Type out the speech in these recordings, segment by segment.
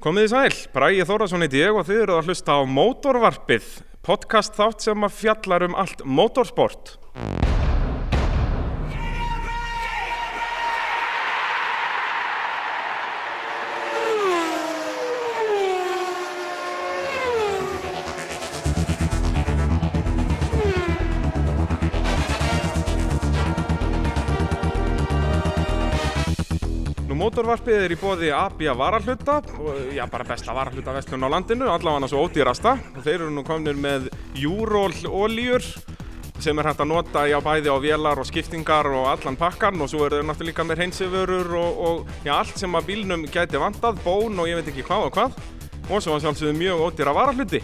Komið í sæl, Bræði Þórasson heiti ég og þið eru að hlusta á Mótorvarpið, podcast þátt sem að fjallar um allt mótorsport. Mótorvarpið er í bóði Abia varahluta, já bara besta varahluta vestlun á landinu, allavega svo ódýrasta. Þeir eru nú komnir með Júról olíur sem er hægt að nota já bæði á vélar og skiptingar og allan pakkan og svo eru þeir náttúrulega líka með hreinsiförur og, og já allt sem að bílnum gæti vandað, bón og ég veit ekki hvað og hvað. Og svo að sjálfsögðu mjög ódýra varahluti.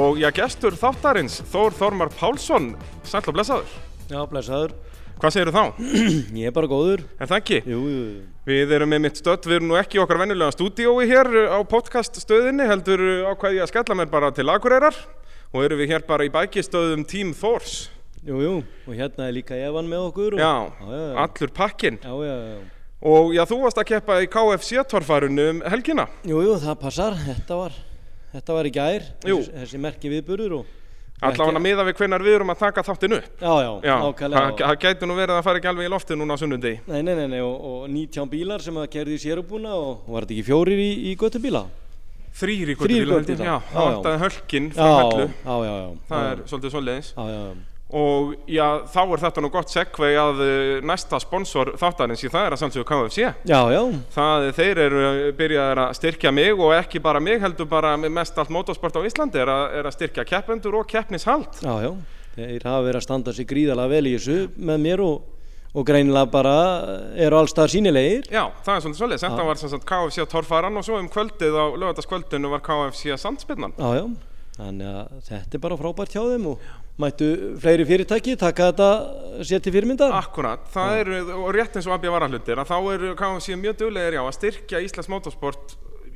Og já gestur þáttarins, Þór Þormar Pálsson, sæll og blessaður. Já, blessaður. Hvað segirðu þá? Ég er bara góður. Er það ekki? Jú, jú, jú. Við erum með mitt stödd, við erum nú ekki í okkar venjulega stúdíói hér á podcaststöðinni, heldur ákvæði að skella mér bara til Akureyrar og erum við hér bara í bækistöðum Team Thors. Jú, jú. Og hérna er líka Evan með okkur. Og... Já, Já, já, allur pakkin. Já, já, já. Og já, þú varst að keppa í KFC-torfarinu um helgina. Jú, jú, það passar. Þetta var, þetta var í gær. Jú. Þessi, þessi merki viðburður og... Allavega miða við hvenar við erum að taka þáttinu upp. Já, já, Já, ákvæðlega. það það gæti nú verið að fara ekki alveg í lofti núna á sunnundegi. Nei, nei, nei, nei, og, og 19 bílar sem að kerði í sérubúna og og var þetta ekki fjórir í, í göttubíla? Þrýr í göttubíla, göttubíla. já, Já, það já. vantaði hölkin Já, frá já, já, já. Það já, er svolítið. Já, já, já. Og já, þá er þetta nú gott segvei að uh, næsta sponsor þáttarins í það er að samsögu KFC. Já, já, Það, þeir eru byrjaðir að styrkja mig og ekki bara mig heldur bara mest allt motorsport á Íslandi er að, er að styrkja keppendur og keppnishald. já, já. Þeir hafa verið að standa sig gríðalega vel í þessu með mér og, og greinilega bara eru allstað sínilegir. Já, það er svolítið svolítið. Þetta var sem sagt KFC torfaran og svo um kvöldið á lögataskvöldinu var KFC sandspinnan. Já, já, þannig að þetta er bara frábært hjá þeim og mættu fleiri fyrirtæki taka þetta sér til fyrirmyndar. Akkurat, það eru, og rétt eins og Abja varahlutir, að þá eru KFC mjög duglegir já að styrkja Íslands motorsport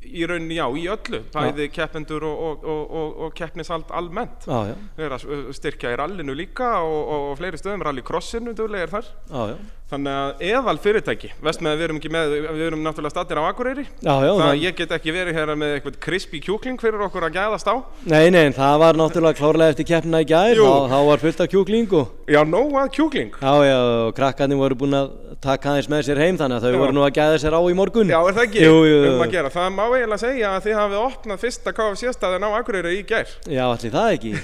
í rauninni já, í öllu, bæði keppendur og, og, og, og, keppnishald almennt. Já, já, að styrkja í rallinu líka og, fleiri stöðum, rally crossinu duglegir þar. já, já, Þannig að eðal fyrirtæki, vest með að við erum ekki með, við erum náttúrulega statir á Akureyri. Já, já, Þannig að ég get ekki verið hérna með eitthvað krispi kjúkling fyrir okkur að gæðast á. Nei, nei, það var náttúrulega klárlega eftir keppina í gæð, þá, þá var fullt af kjúklingu Já, nóg að kjúkling. Já, já, og krakkarnir voru búin að taka aðeins með sér heim þannig að þau já. voru nú að gæða sér á í morgun. Já, er það ekki, jú, jú. um að gera, það má eiginlega segja að þið hafið opnað fyrsta KFC-staðin á Akureyri í gær. Já, allir það ekki.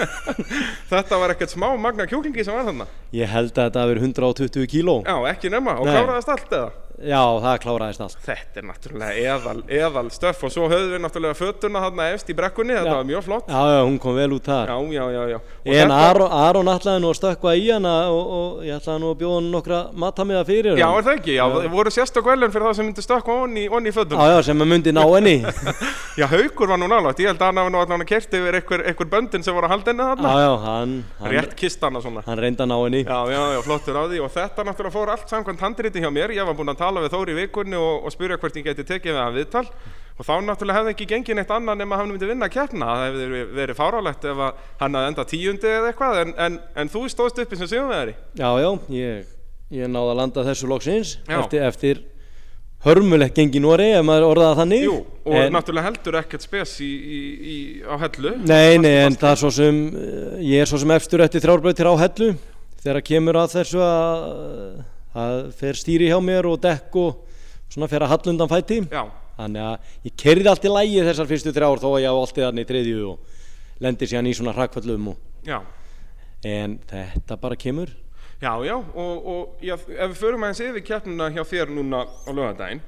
Þetta var ekkert smá magna kjúklingi sem var þannig Ég held að þetta hefur 120 20 kíló. Já, ekki nefna, og kláraðast allt eða? Já, það kláraðist allt. Þetta er náttúrulega eðal, eðal stöff og svo höfðum við náttúrulega fötuna þarna efst í brekkunni. Þetta Já. var mjög flott. Já, já, hún kom vel út þar. Já, já, já, já. En Aron, ætlaði nú að stökkva í hana og, og ég ætlaði nú að bjóða hann nokkra matamiða fyrir Já, hann. er það ekki? Já, voru sérstök velun fyrir það sem myndi stökkva onni, í fötum. Já, já, sem myndi ná henni. Já, Haukur var nú nálægt. Ég held að hann allan að kerti yfir að að að tala við Þóri í vikunni og, og spyrja hvort ég geti tekið við hann viðtal og þá náttúrulega hefði ekki gengið neitt annað nema að hann myndi vinna keppna. Það hefði verið- fárálegt ef að hann hafði enda tíundi eða eitthvað en, en, en þú stóðst uppi sem sigurvegari. Já, já, ég, ég náði að landa þessu loksins eftir, eftir hörmulegt gengi Nóri, ef maður orðaði það þannig. Jú, og en, náttúrulega heldur ekkert spes í, í, í, á hellu. Nei, nei, en það er svo sem, ég er svo sem efstur eftir þrjárbreytir á hellu þegar kemur að þessu að það fer stýri hjá mér og dekk og svona fer að hallundan fæti. Já, Þannig að ég kerði allt í lægi þessar fyrstu þrjár þó að ég á allt í þarna í triðju og lendir síðan í svona hrakföllum og, já. en þetta bara kemur. Já, já, og, og já, ef við förum aðeins yfir keppnuna hjá þér núna á lögadaginn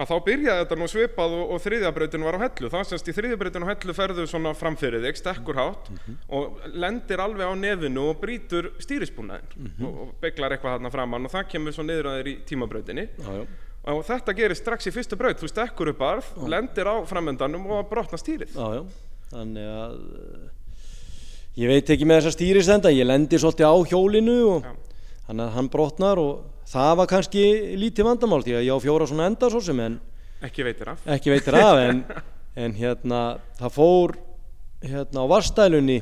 að þá byrjaði þetta nú svipað og, og þriðjabrautin var á hellu. Það semst í þriðjabrautin á hellu ferðu svona framfyrir þig, stekkur hátt og lendir alveg á nefinu og brýtur stýrisbúnaðin og, og beglar eitthvað þarna framann og það kemur svo niður að þér í tímabrautinni. Já. og þetta gerist strax í fyrstu braut, þú stekkur upp arð, lendir á framöndanum og brotna stýrið. Já. Þannig að eh, ég veit ekki með þessa stýristenda, ég lendir svolítið á hjólinu og þannig að hann brotnar og það var kannski lítið vandamál því að ég á fjóra svona enda svo sem en ekki veitir af ekki veitir af en, en hérna það fór hérna á varstælunni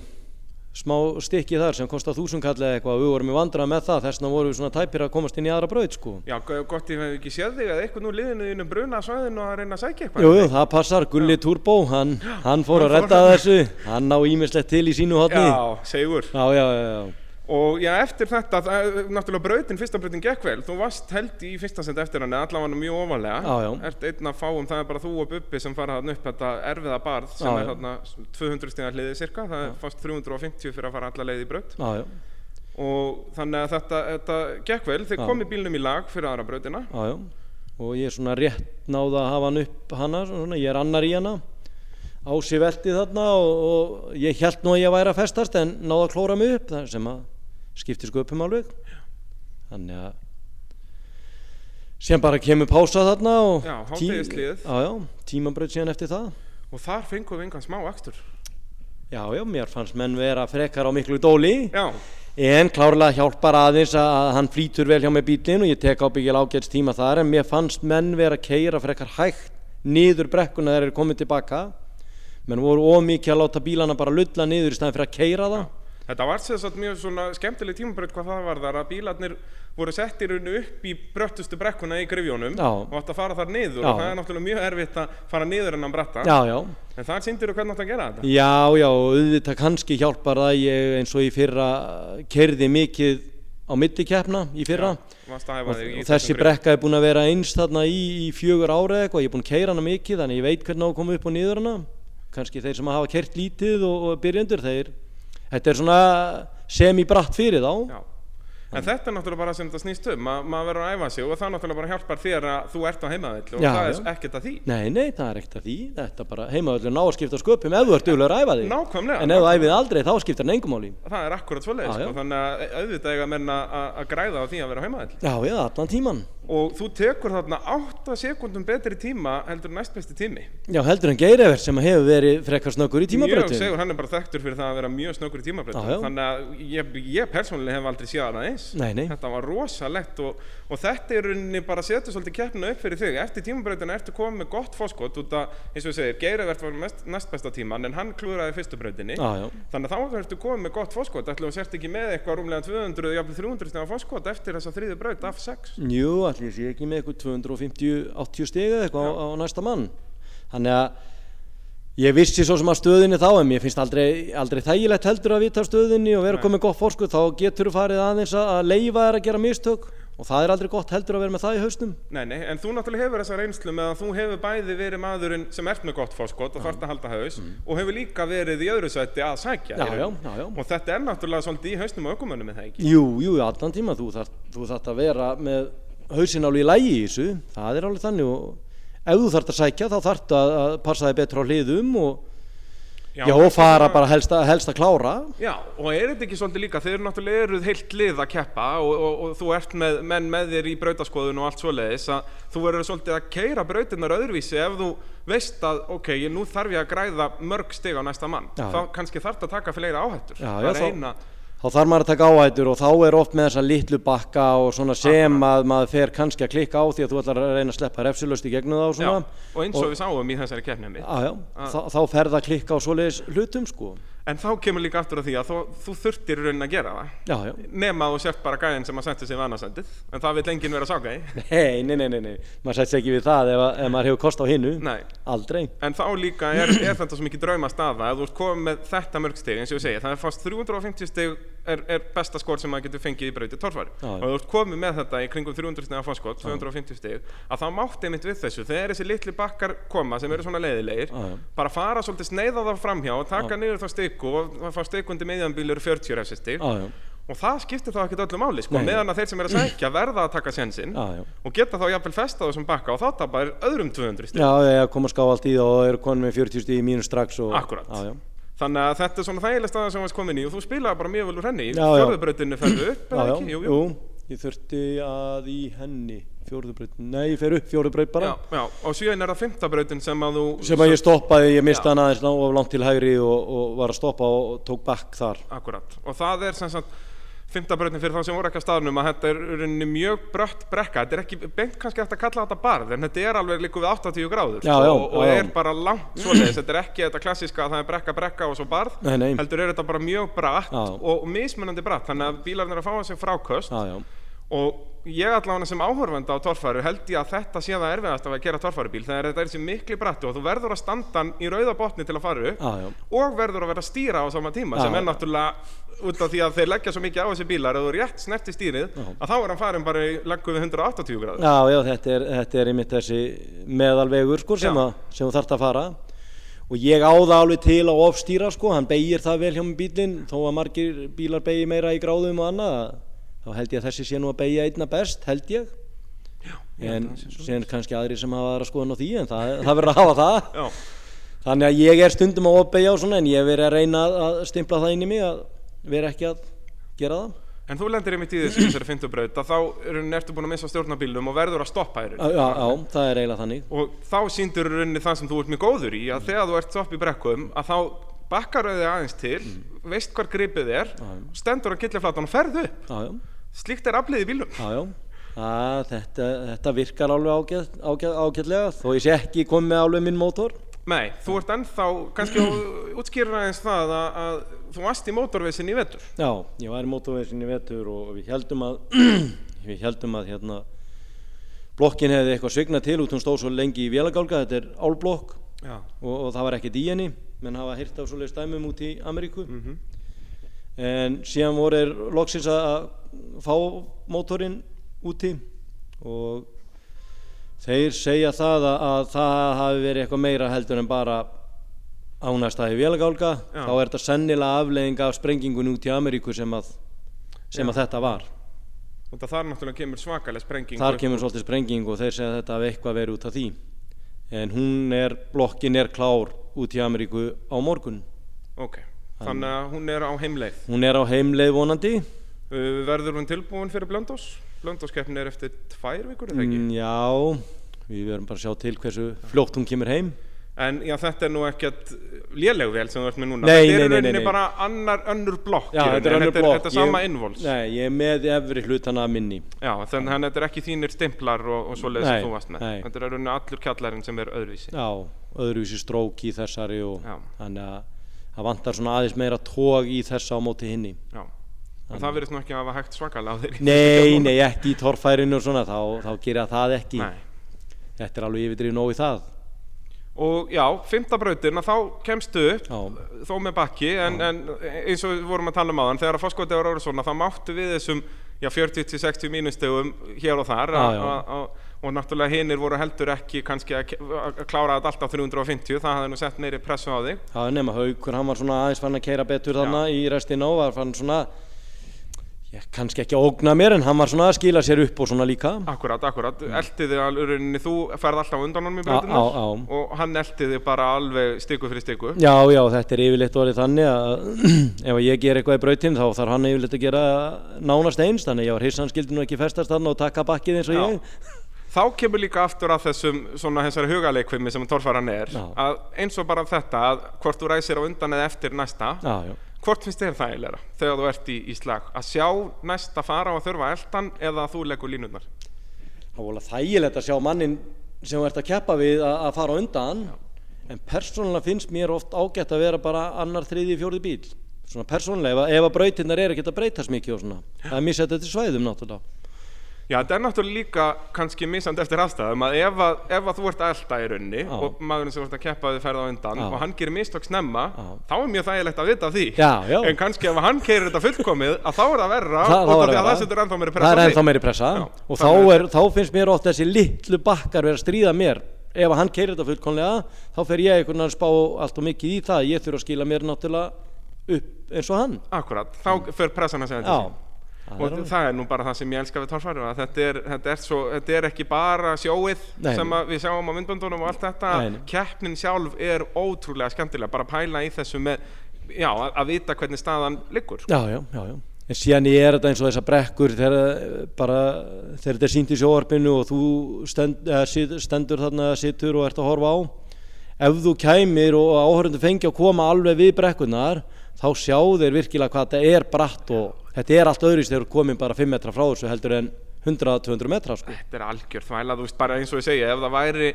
smá stykki þar sem kostar þúsund kall eða eitthvað og við vorum í vandrað með það þess vegna vorum við svona tæpir að komast inn í aðra braut sko. Já, go- gott ég hef ekki séð þig að eitthvað nú liðinu þínu bruna svæðinu að reyna að sækja eitthvað. Jú, jú, það passar, Gulli Turbo, hann, hann fór að Hann fór redda að- þessu, hann ná ímislegt til í sínu hotni. Já, segur. já, já, já, já. Og já, eftir þetta, náttúrulega brautin, fyrsta brautin gekk vel. Þú varst held í fyrsta send eftir hann, allavega mjög ofalega. Já, já. Ert einn að fáum, það er bara þú og Bubbi sem fara hann upp þetta erfiða barð sem Já, er já. þarna 200 stigar hliðið cirka. Það er fast 350 fyrir að fara alla leið í braut. Já, já, Og þannig að þetta, þetta gekk vel. Þið Já. komið bílnum í lag fyrir aðra brautina. já, já. Og ég er svona rétt náða að hafa hann upp hana, svona, ég er annar í hana. Ási velti þarna og, og ég held nú að ég væri að festast en náða að klóra mig upp, sem að skipti sköpum alveg. Þannig að sem bara kemur pása þarna og Já, tí- hádegishléið. Já, já, tímabraut síðan eftir það. Og þar fengum við engan smá akstur. Já, já, mér fannst menn vera frekar á miklu dóli Já, en klárlega hjálpar aðeins að hann flýtur vel hjá með bílinn og ég tek ábyggil ágæts tíma þar en mér fannst menn vera að keira frekar hægt niður brekkuna þegar þeir eru komið tilbaka menn voru ómikið að láta bílana bara lulla niður í staðin fyrir að keira það Þetta var sér satt mjög svona skemmtileg tímabraut hvað það var þar að bílarnir voru sett í rauninu upp í bröttustu brekkuna í grifjónum Já. og átt að fara þar niður Já. og það er náttúrulega mjög erfitt að fara niður en að bretta Já, já, en það sýndir þú hvernig átt að gera þetta? Já, já, auðvitað kannski hjálpar það ég eins og í fyrra kerði mikið á millikeppna í fyrra. Æfa og, og þessi brekka er búin að vera eins þarna í, í fjögur ára eitthvað, ég er búin að keira hana mikið þannig ég veit hvernig á að koma upp og niður hana. Kannski þeir sem hafa kert lítið og, og byrjendur þeir þetta er svona semi-bratt fyrir þá. Já. En þetta er náttúrulega bara sem þetta snýst um Ma, maður verður að æfa sig og það náttúrulega bara hjálpar þér að þú ert á heimaðill og Já, það já. er ekkert að því. Nei, nei, það er ekkert að því. Þetta er bara heimavöldur ná að skipta sköpum ef þú ert duglegur að æfa þig. Nákvæmlega en ef þú æfið aldrei þá skiptar hann engum máli. Það er akkurat svoleiðis Já, já. sko, þannig að auðvitað eiga menn að að græða á því að vera heimaðill já, já, allan tíman og þú tekur þarna 8 sekundum betri tíma heldur en næstbesti tími. Já, heldur en Geirivert sem hefur verið frekar snöggur í mjög tímabrötu segur, hann er bara þekktur fyrir það að vera mjög snöggur í tímabreytum þannig að ég, ég persónulega hef aldrei séð það eins. Nei, nei. þetta var rosalegt og, og þetta er rauninni bara að setja svolítið keppnina upp fyrir þig. Eftir tímabreytina ertu komið með gott fóskot út að, eins og ég segir, Geirivert var mest, næst besta tíman en hann klúðraði fyrstu breytinni já, já, þannig að þá ertu komið með gott fóskot ætlum við sért ekki með eitthvað rúmlega 200 jafnvel 300 stegar fóskot eftir þessa þriðu breyt af 6 Jú, allir sé ekki með eitthvað 250-80 stiga eitthvað á, á næsta mann. Þannig að ég vissi svo sem að stöðinni þá en mér finnst aldrei, aldrei þægilegt heldur að vita stöðinni og vera Nei. komið gott fórskuð þá getur þú farið aðeins að leifa þér að gera mistök og það er aldrei gott heldur að vera með það í hausnum. Nei, nei, en þú náttúrulega hefur þessa reynslu með að þú hefur bæði verið maðurinn sem ert með gott fórskot og þarft að halda haus og hefur líka verið í öðru sætti að sækja Mm. Já, já, já, já. og þetta er náttúrulega svolítið í hausnum á ökumönnum með það ekki? Jú, jú, allan tíma þú þarft að vera með hausin áli í lægi í þessu. Það er alveg þannig og ef þú þarft að sækja þá þarft að, passa þig betur á hliðum og, já, og þetta er fara bara helst að, helst að klára. Já, og er þetta ekki svolítið líka, þeir náttúrulega eruð heilt lið að keppa og, og, og þú ert með menn með þér í brautaskoðun og allt svoleiðis að þú verður svolítið að keira brautinnar öðruvísi ef þú veist að ok, ég, nú þarf ég að græða mörg stig á næsta mann. Já. þá kannski þarf að taka fleiri áhættur. Já, já, þá- eina, þá þarf maður að taka áhættur og þá er oft með þessa litlu bakka og svona sem að maður fer kannski að klikka á því að þú ætlar að reyna að sleppa refsilöst í gegnum það og já, svona og eins og, við sáum í þessari keppni mitt Já, já, þá, þá fer það að klikka á svoleiðis hlutum sko En þá kemur líka aftur að því að þú, þú þurftir í raunin að gera það. Já, já, nema þú sért bara gæðin sem að setja sig við annarsendið. En það vil enginn vera ságæði nei, nei, nei, nei, nei. maður sætts ekki við það ef, ef maður hefur kost á hinnu Aldrei. En þá líka er, er þetta svo mikið drauma staða að þú ert komið með þetta mörg stig eins og ég segi, það er fast 350 stig er, er besta skor sem maður getur fengið í brauti torfari Já, og þú ert komið með þetta í kringum 300 stig af fórskot, 250 stig að það mátti einmitt við þessu, þegar þessi litli bakkar koma sem eru svona leiðilegir bara fara svolítið sneiða það framhjá og taka niður þá stiku og það fá stikundi meðanbílur 40 refsi stig. Já, já, og það skiptir þá ekkert öllu máli sko, meðan að þeir sem eru að sækja verða að taka sensinn já, já. og geta þá jafnvel festa þessum bakka og þá tapar öðrum 200 stig. Já, já, koma ská allt í það og eru konum með 40 stíð í mínus strax og, Akkúrat. Já, já, Þannig að þetta er svona þægileg staða sem varst komin í og þú spilaði bara mjög vel úr henni. Fjörðubrautinu ferðu upp eða já, ekki? Jú, jú, ég þurfti að í henni fjóruðbraut, nei, ég fer upp fjóruðbraut bara. Já, já, og síðan er það fymtabrautin sem að þú sem að ég stoppaði, ég mista Já. hann aðeins of langt til hægri og, og var að stoppa og tók back þar. Akkurat, og það er sem sagt fymtabrautin fyrir þá sem voru ekki á staðnum að þetta er mjög brött brekka. Þetta er ekki beint kannski eftir að kalla þetta barð en þetta er alveg líku við 80 gráður. Já, já, og, og já, er bara langt svoleiðis. Þetta er ekki þetta klassiska að það er brekka brekka og svo barð Nei, nei. heldur er þetta bara mjög bratt og, mismunandi bratt. Þannig að bílarnir er að fá að sig fráköst og ég allavega sem áhörfenda á torfæru held ég að þetta sé það erfiðast af að gera torfærubíl þegar þetta er þessi mikli bratti og þú verður að standa í rauða botni til að fara upp já. og verður að vera að stýra á sama tíma Já. sem er náttúrulega út af því að þeir leggja svo mikið á þessi bílar ef þú rétt snerti stýrið að þá er hann farin bara í leggu við 180 gráður Já, já, þetta er, þetta er einmitt þessi meðalvegur sko, sem, að, sem þú þarft að fara og ég á það alveg til að ofstýra sko, hann beigir það vel hjá mig bílinn þó að margir bílar beigi meira í gráðum og annað þá held ég að þessi sé nú að beigja einna best held ég. En síðan kannski aðri sem hafa aðra skoðan á því en það, það verður að hafa það. Já, þannig að ég er stundum að ofbeigja og svona en ég verið að reyna að stimpla það inn í mig að vera ekki að gera það. En þú lendir einmitt í þessu þessari fyndubraut að þá eru ertu búin að missa stjórnabílum og verður að stoppa þér Já, já, já, það er eiginlega þannig. Og þá síndur rauninni það sem þú ert mjög góður í að þegar þú ert stopp í brekkum að þá bakkar þau aðeins til veist hvar gripið er stendur á killiflatan og ferðu upp. Já, já slíkt er aflið í bílum Já, já, þetta, þetta virkar alveg ágæt, ágæt, ágætlega þó ég sé ekki komið með alveg minn mótor. Nei, þú ert ennþá, kannski útskýrir aðeins það að, að þú varst í mótorveisin í vetur. Já, ég var í mótorveisin í vetur og við heldum að við heldum að hérna blokkin hefði eitthvað svignað til út hún stóð svo lengi í vélagálga, þetta er álblokk og, og það var ekkert í henni. Menn hafa hýrt af svoleiðis dæmum út í Ameríku. Mhm. En síðan voru er loksins að fá mótorinn úti og þeir segja það að, að það hafi verið eitthvað meira heldur en bara ánægstæði vélagálga. Þá er þetta sennilega afleiðing af sprengingun út í Ameríku sem að sem að þetta var. Og það þar náttúrulega kemur svakaleg sprenging þar kemur svolítið sprenging og þeir segja að þetta hafi eitthvað verið út af því. En hún er, blokkin er klár út í Ameríku á morgun. Ok, þannig að hún er á heimleið. Hún er á heimleið vonandi. Uh, Verður hún tilbúin fyrir Blöndós? Blöndóskeppnin er eftir tvær vikur? Mm, Já, við verðum bara að sjá til hversu fljótt hún kemur heim. En já, þetta er nú ekkert léleg vel sem þú ert með núna. Nei, Þetta er rauninni bara annar, önnur blokk Já, þetta er önnur blokk. Þetta er sama innvols. Nei, ég er með efri hlutana minni. Já, þannig að þetta er ekki þínir stimplar og, og svoleiðis Nei, sem þú varst með. nei. Þetta er rauninni allur kjallarinn sem er öðruvísi. Já, öðruvísi strók í þessari og þannig að það vantar svona aðeins meira tóg í þessa á móti hinni. Já, en það verðist nú ekki að hafa hægt svakalega á þeir Nei, nei, ekki í torfærinu og svona þá, þá gerir það ekki. Nei. Þetta er alveg yfirdrið nóg í það. Og já, fymta brautin að þá kemstu upp Já, þó með bakki en, en eins og við vorum að tala um áðan þegar að fórskotið var orðið svona þá máttu við þessum já, 40-60 mínustegum hér og þar Já, a- já. a- a- og náttúrulega hinnir voru heldur ekki kannski að, klára þetta alltaf 350 það hafði nú sett meiri pressu á þig það er nema haukur, hann var svona aðeins fann að keira betur þarna í restina og var fann svona ég, kannski ekki að ógna mér en hann var svona að skila sér upp og svona líka. Akkurat, akkurat, eldiði alveg þú ferð alltaf á undan honum í já. og hann eldiði bara alveg stiku fyrir stiku? Já, já, þetta er yfirleitt orðið þannig að ef ég ger eitthvað í brautin þá þarf hann yfirleitt að gera nánast eins þannig ég var hissan skildi nú ekki festast þarna og taka bakkið eins og Já. ég Þá kemur líka aftur að þessum svona þessari hugaleikvimi sem torfaran er Já. að eins og bara þetta að hvort þú ræsir á undan eða eftir næsta Já, já, hvort finnst þér það eiginlega þegar þú ert í, í slag? Að sjá næsta fara og þurfa eldan eða að þú leggur línurnar? Það var alveg þægilegt að sjá mannin sem þú ert að keppa við að, að fara á undan en persónulega finnst mér oft ágætt að vera bara annar, þriði, fjóri bíl svona persónulega, ef, ef að brautinnar er ekkert að breytast mikið og svona. Það er missett eftir svæðum náttúrulega Já, þetta er náttúrulega líka kannski misand eftir aðstæðum að ef, að ef að þú ert elda í raunni Já. og maðurinn sem ert að keppa þið ferð á undan Já. og hann gerir mistök snemma Já. þá er mjög þægilegt að vita af því Já, já. en kannski ef hann keirir þetta fullkomið að þá er það verra Það- út þá af er því að verra. það setur ennþá meiri pressa það á er ennþá meiri pressa Já, og þá, er, þá finnst mér oft þessi litlu bakkar vera að stríða mér ef hann keirir þetta fullkonlega þá fer ég einhvern veginn að spá allt og mikið í það ég þurfa að skila mér náttúrulega upp eins og hann Akkurat, þá fer og er það er nú bara það sem ég elska við torfæru að þetta er, þetta, er svo, þetta er ekki bara sjóið Nei. sem að við sjáum á myndböndunum og allt þetta Nei, keppnin sjálf er ótrúlega skemmtilega bara að pæla í þessu með já, að, að vita hvernig staðan liggur sko. já, já, já, já en síðan ég er þetta eins og þessar brekkur þegar bara þegar þetta er sínt í sjóarpinu og þú stend, stendur þarna sittur og ert að horfa á ef þú kæmir og áhörundu fengi að koma alveg við brekkunar þá sjá þeir virkilega hvað þetta er bratt og þetta er allt öðruvísi þegar þú komin bara 5 metra frá þessu heldur en 100-200 metra sko. Þetta er algjör þvæla, þú veist, bara eins og ég segja, ef það væri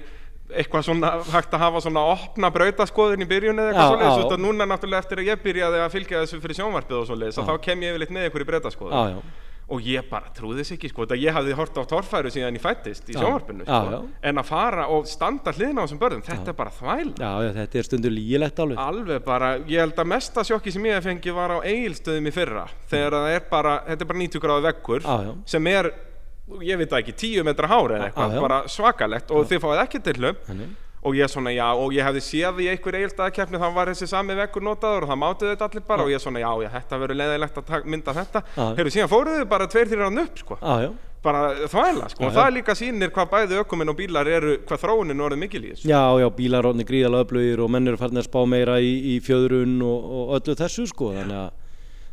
eitthvað svona hægt að hafa svona opna brautaskoðin í byrjun eða eitthvað svoleiðis, þú veist að núna náttúrulega eftir að ég byrjaði að fylgja þessu fyrir sjónvarpið og svoleiðis, þá kem ég yfirleitt með ykkur í brautaskoðin og ég bara trúði þess ekki, sko, ég hafði hort á torfæru síðan ég fættist í Já. sjónvarpinu, Já, sko, já. en að fara og standa hliðina á þessum börnum, þetta er bara þvæla já, já, þetta er stundur lígilegt alveg Alveg bara, ég held að mesta sjokki sem ég hef fengið var á eigilstöðum í fyrra þegar það er bara, þetta er bara 90 gráði Já, já. sem er, ég veit ekki, 10 metra hári eða eitthvað, Já, já. bara svakalegt og þið fáið ekki til hlum. Og ég svona, já, og ég hefði séð í einhver eigilstöðakeppni þá var þessi sami veggur notaður og það mátuðu þetta allir bara. Og ég svona, já, já, þetta verður leiðilegt að mynda þetta. Já. Heyrðu, síðan fóruðu bara tveir þrjir hann upp, sko. Já, já, bara þvæla, sko, Já, og það líka sýnir hvað bæði ökuminn og bílar eru, hvað þróunin orðið mikil í þessu. Já, já, bílar orðni gríðalega öflugir og menn eru farin að spá meira í, í fjöðrun og, og öllu þessu sko. Þannig að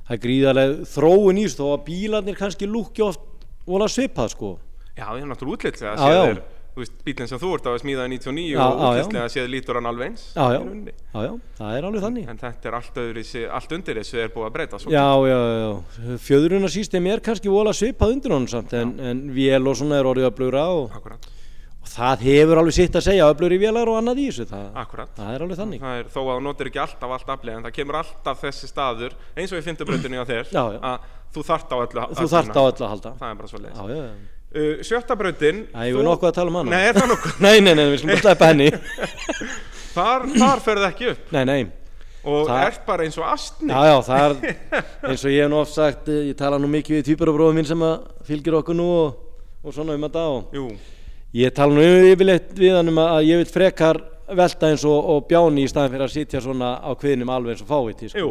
það er gríðalega þróun í þessu þó að bílarnir kannski lúkki oft vola svipað sko. Já, ég er náttúrulega útlitslega Já, séð já. Bílinn sem þú ert á að smíða í 99 Já, og útlitslega séð lítur hann alveg eins já, já, já, já, það er alveg þannig. En þetta er allt öðru, allt undir þessu er búið að breyta. Já, já, já, fjöðrunarsýstem er kannski vola svipað undir honum samt en, en vél og svona er orðið öflugra og, Akkurat, og það hefur alveg sitt að segja öflugri vélar og annað í þessu það, það er alveg þannig. Er þó að þú notir ekki alltaf allt aflið en það kemur alltaf þessi staður eins og í fyndubrautinni á þér Já, já. að þú þart á á öllu að halda Það er uh, Sjötta brautin Það er nokkuð að tala um hana? Nei, er það nokkuð? Nei, nei, nei, við slum bara sleppa henni. Þar, þar ferð ekki upp. Nei, nei, og Það- ert bara eins og astni já, já, það er eins og ég hef nú oft sagt eh, ég tala nú mikið við týpurabróðum minn sem að fylgir okkur nú og, og svona um þetta og Jú, ég tala nú yfirleitt við hann um að ég vil frekar velta eins og, og bjáni í staðin fyrir að sitja svona á kviðnum alveg eins og fáviti sko. jú.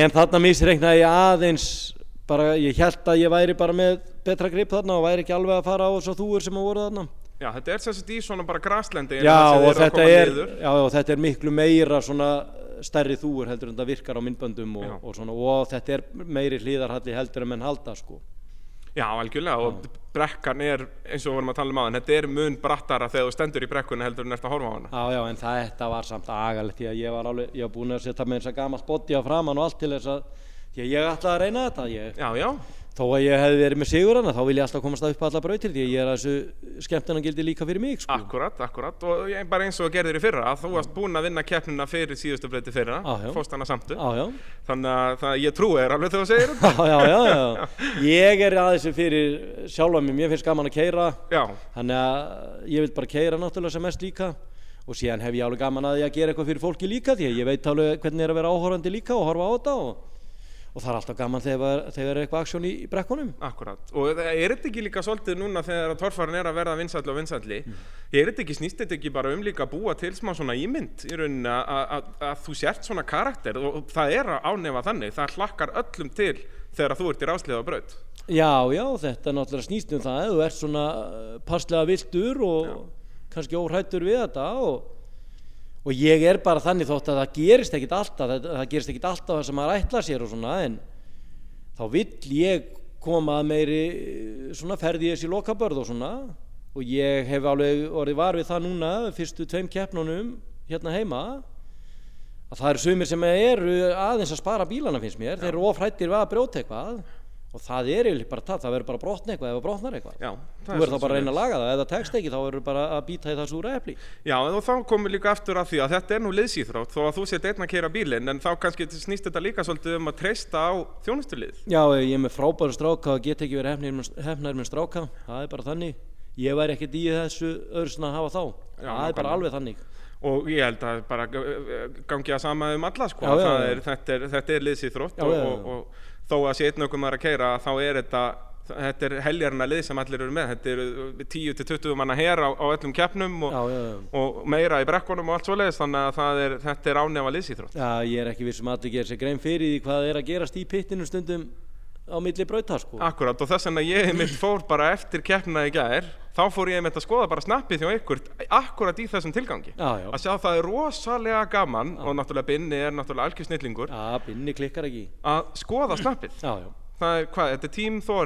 En þarna misreiknaði ég aðeins bara, ég held að ég væri bara með betra grip þarna og væri ekki alveg að fara á þess að þúur sem að voru þarna. Já, þetta er sagt í svona bara graslendi já er, já, og þetta er miklu meira svona stærri þúur heldur en það virkar á myndböndum og, og, svona, og þetta er meiri hlýðarhalli heldur en menn halda sko. Já, algjörlega og brekkan er eins og við vorum að tala um aðan þetta er mun brattara þegar þú stendur í brekkunni heldur en ert að horfa á hana. Já, já, en þetta var samt agalegt því að ég var alveg, ég var búin að setja með þess að gamalt body á framann og allt til þess að því að ég ætlaði að reyna þetta ég, Já, já, þó að ég hefði verið með sigur hana þá vil ég alltaf komast að upp alla brautir því að ég er að þessu skemmtuna gildi líka fyrir mig sko. akkurat, akkurat. Og ég, bara eins og gerðir í fyrra að þú varst búinn að vinna keppnina fyrir síðustu breyti fyrra fórst hana samtu þannig að það, ég trúi þér alveg þegar þú segir þetta. Já, já, já. Ég er að þessu fyrir sjálfa mig, mér finnst gaman að keira Já, þannig að ég vil bara keira náttúrulega sem mest líka. Og síðan hef ég alveg gaman að því að gera eitthvað fyrir fólki líka því að ég veit alveg hvernig er að vera áhorfandi líka og horfa á þetta og, og það er alltaf gaman þegar, þegar er eitthvað aksjón í, í brekkunum. Akkurat. Og er þetta ekki líka svolítið núna þegar að torfarinn er að verða vinsælli og vinsælli er þetta ekki, snýst þetta ekki bara um líka að búa til smá svona ímynd í rauninni að- að að- að þú sért svona karakter og og það er að ánefa þannig það hlakkar öllum til þegar þú ert í rásliða á braut? Já, já, þetta er náttúrulega snýst um það þú ert svona uh, passlega viltur og kannski óhrættur við þetta og, og ég er bara þannig þótt að það gerist ekkit alltaf það, það gerist ekkit alltaf það sem maður ætla sér og svona en þá vill ég koma að meiri uh, svona ferði þessi lokabörð og svona. Og ég hef alveg orðið var við það núna fyrstu tveim keppnunum hérna heima að það eru sumir sem eru aðeins að spara bílana finnst mér, þeir eru ofrættir að brjóta eitthvað og það er yfirleitt bara það, það verður bara brotna eitthvað það brotnar eitthvað. Já, þú er verður þá bara að reyna að laga það. Það tekst ekki þá verður bara að býta í það súra epli. Já, og þá komum líka aftur að því að þetta er nú liðsýþrótt þó að þú sért einn að keira bílinn en þá kannski snýst þetta líka svolítið um að treysta á þjónustulið. Já, ég er með frábæru stráka og get ekki verið hefnar með stráka. Það er bara þannig. Ég væri ekkert í þessu öðru svona að hafa þá. Já, það er nákvæmlega. bara alveg þannig. Og ég held að bara uh, gangi að sama um alla sko. Já, já, já. er, þetta er, er liðsýþrótt og, og, og þó að sé einn okkur maður að keira þá er þetta þetta er heljarna lið sem allir eru með. Þetta eru 10-20 manna her á, á öllum keppnum og, já, já, já. og meira í brekkunum og allt svoleiðis þannig að er, þetta er ánefa liðsýþrótt já, ég er ekki viss um að allir gerir sér grein fyrir því hvað er að gerast í pittinu stundum á milli brauta sko. Akkurat og þess vegna ég mitt fór bara eftir keppnina í gær þá fór ég mitt að skoða bara snappið hjá ykkur akkurat í þessum tilgangi. Já, já, að sjá það er rosalega gaman og náttúrulega Binni er náttúrulega algjör snillingur já, binni klikkar ekki. Að skoða snappið. Já, já, það er hvað, þetta er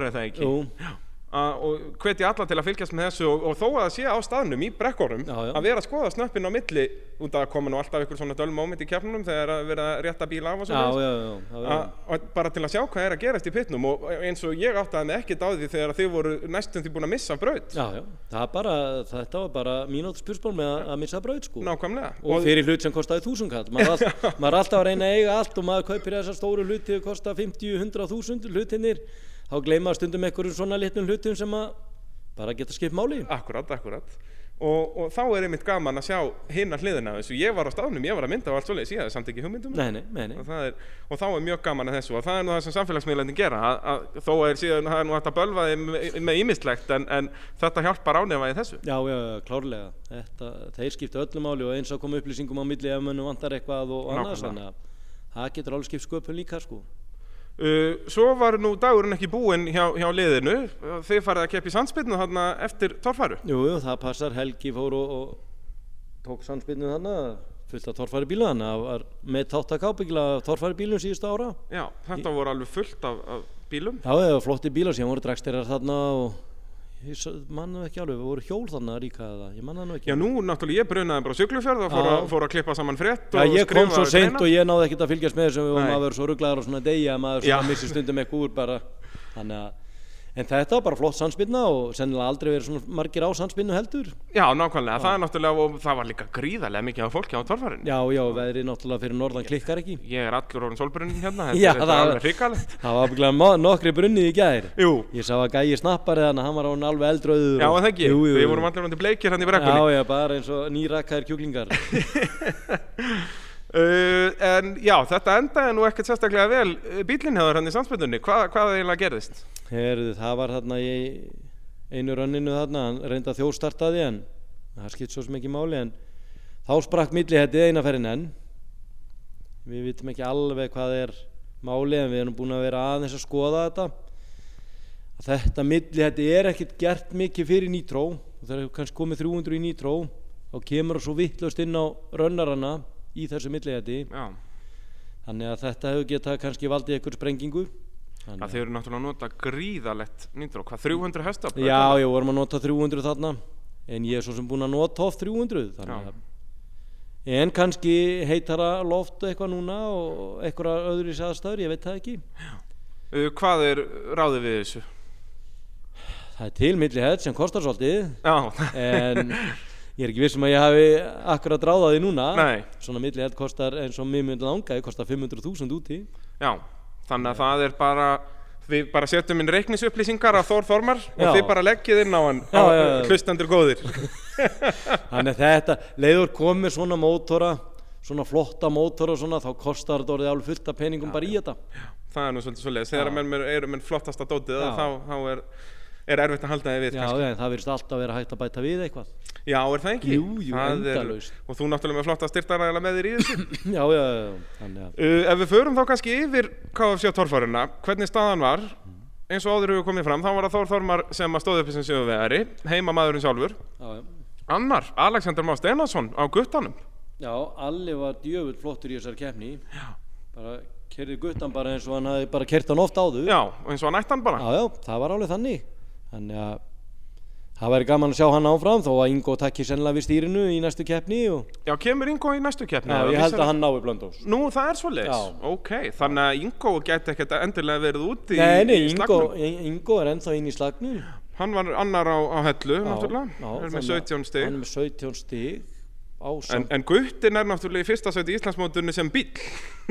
er það ekki? Jú, að, og hvetja alla til að fylgjast með þessu og, og þó að það sé á staðnum í brekkorum Já, já. að vera að skoða snöppin á milli út að koma nú alltaf ykkur svona döl moment í kefnunum þegar að vera að rétta bíl af og svona já, og bara til að sjá hvað er að gerast í pitnum og eins og ég áttaði mig ekkert á því þegar þið voru næstum því búin að missa braut. Já, já. Það bara, þetta var bara mínútt spursból með að, að missa braut sko. Nákvæmlega. Og fyrir hlut sem kostaði þúsund kall maður, er all, maður er alltaf að reyna að eiga allt og maður kaupir þessar stóru hluti og kosta 50, 100 þúsund hlutinir þá gleyma stundum einhverjum svona litlum hlutum sem að bara geta skipt máli. Akkurat, akkurat. Og, og þá er einmitt gaman að sjá hinna hliðina þessu, ég var á staðnum, ég var að mynda á allt svoleiðis, ég hafði samt ekki hugmyndum nei, nei, nei, nei. og, er, og þá er mjög gaman að þessu. Og það er nú það sem samfélagsmiðlandi gera að, að, þó er síðan, það er nú hægt að bölva þið með, ímislegt en, en þetta hjálpar ánefa í þessu. Já, já, klárlega. Þetta, þeir skipta öllu máli og eins að koma upplýsingum á milli ef mönnum vantar eitthvað og annars það getur alveg skipt sköpun líka sko uh, Svo var nú dagurinn ekki búinn hjá, hjá liðinu. Þið farið að keppa í sandspinnu þarna eftir torfæru. Jú, jú, það passar, Helgi fór og, og tók sannspinnu þannig fullt af torfæri bílu þannig að var með tátt að kábyggla torfæri bílum síðustu ára. Já, þetta voru alveg fullt af, af bílum. Já, það var flotti bílar. Síðan voru draksteirar þarna og ég s- man nú ekki alveg, við voru hjól þarna líka eða, ég man það nú ekki. Já, nú náttúrulega ég brunaði bara á Siglufjörð og fór, að, fór að klippa saman frétt Já, ég kom svo seint og ég náði ekkert að fylgjast með þessum og Nei. maður verður svo rugglaður og svona degi að maður missi stundum eitthvað úr bara. Þannig að en þetta var bara flott sannspinna og sennilega aldrei verið svona margir á sannspinnu heldur. Já, nákvæmlega, það er náttúrulega og það var líka gríðarlega mikið af fólki á torfærinu. Já, já, veðrið náttúrulega fyrir norðan klikkar ekki. Ég er allur orðin solbrunnin hérna, Já, það- er alveg hrikalegt Það var bygglega nokkri brunnið í Jú, Ég sá að gæi snappari þannig að hann var án alveg eldröður já, það ekki, við vorum allir undir bleikir hann í brekkunni Já, já, bara eins og nýrakkaðir kjúklingar uh, En já, þetta endaði nú ekkert sérstaklega vel bílinn hefur hann í samspilunni, Hva, hvað eiginlega gerðist? Herðu, það var þarna í einu rönninu þarna, hann reynda þjóðstartaði en það skipt svo ekki máli en þá sprakk milli hættið eina ferinn enn. Við vitum ekki alveg hvað er máli en við erum búin að vera aðeins að skoða þetta. Að þetta milli hætti er ekkert gert mikið fyrir nýtró. Og það er kannski komið 300 í nýtró þá kemur svo vittlust inn á rönnarana í þessu milli hætti Já, þannig að þetta hefur getað kannski valdið einhver sprengingu. Þannig það þeir eru náttúrulega að nota gríðalegt nýndur og hvað, 300 hestafl? Já, ég vorum að nota 300 þarna en ég er svo sem búinn að nota oft 300 þannig Já. að en kannski heitara loft eitthvað núna og eitthvað öðru í aðstæður, ég veit það ekki. Uh, hvað er ráðið við þessu? það er til milli hett sem kostar svolítið Já, en ég er ekki vissum að ég hafi akkurat ráðað því núna Nei. svona milli hett kostar eins og mjög myndi langa kostar 500.000 úti já, þannig að það er bara Við bara setjum inn reiknisupplýsingar af Þór Þormar og Já. þið bara leggið inn á hann Já, á já, hlustendur góðir. þannig að þetta leiður komið svona mótora svona flotta mótora og svona þá kostar þetta orðið alveg fullt af peningum bara í þetta Það er nú svolítið svolítið. Þegar Já. menn eru með flottasta dótið þá, þá er, er erfitt að halda þið við. Já, kannski. en það virðist alltaf vera hægt að bæta við eitthvað Já, er það ekki? Jú, jú, Það er- endalaust. Og þú náttúrulega með flotta styrtaræðala með þér í þessu. Já, já, já, þannig að uh, ef við förum þá kannski yfir KFC torfæruna, hvernig staðan var, eins og áður hefur komið fram, þá var það Þór Þormar sem að stóði upp sem sjöfuvegari, heima maðurinn sjálfur. já, já. Annar, Alexander Má Steinarsson á guttanum. já, Alli var djöfull flottur í þessari keppni Já. bara kerði guttan bara eins og hann hafi bara kert hann oft áður Já, eins og hann ætti hann bara. já, já, það var alveg þannig þannig að það væri gaman að sjá hann áfram þó að Ingo takki sennilega við stýrinu í næstu keppni og Já, kemur Ingo í næstu keppni? já, ég held að hann nái blöndós Nú, það er svoleiðis? Já. Ok, þannig að Ingo gæti ekkert endilega verið úti Nei, nei, í slagnum. Ingo er ennþá inn í slagnum Hann var annar á, á hellu, Já, náttúrulega. já, er með þannig að 17 stig. hann er með 17 stig á En, en Guttin er náttúrulega í fyrsta sæti í Íslandsmótunni sem bíl.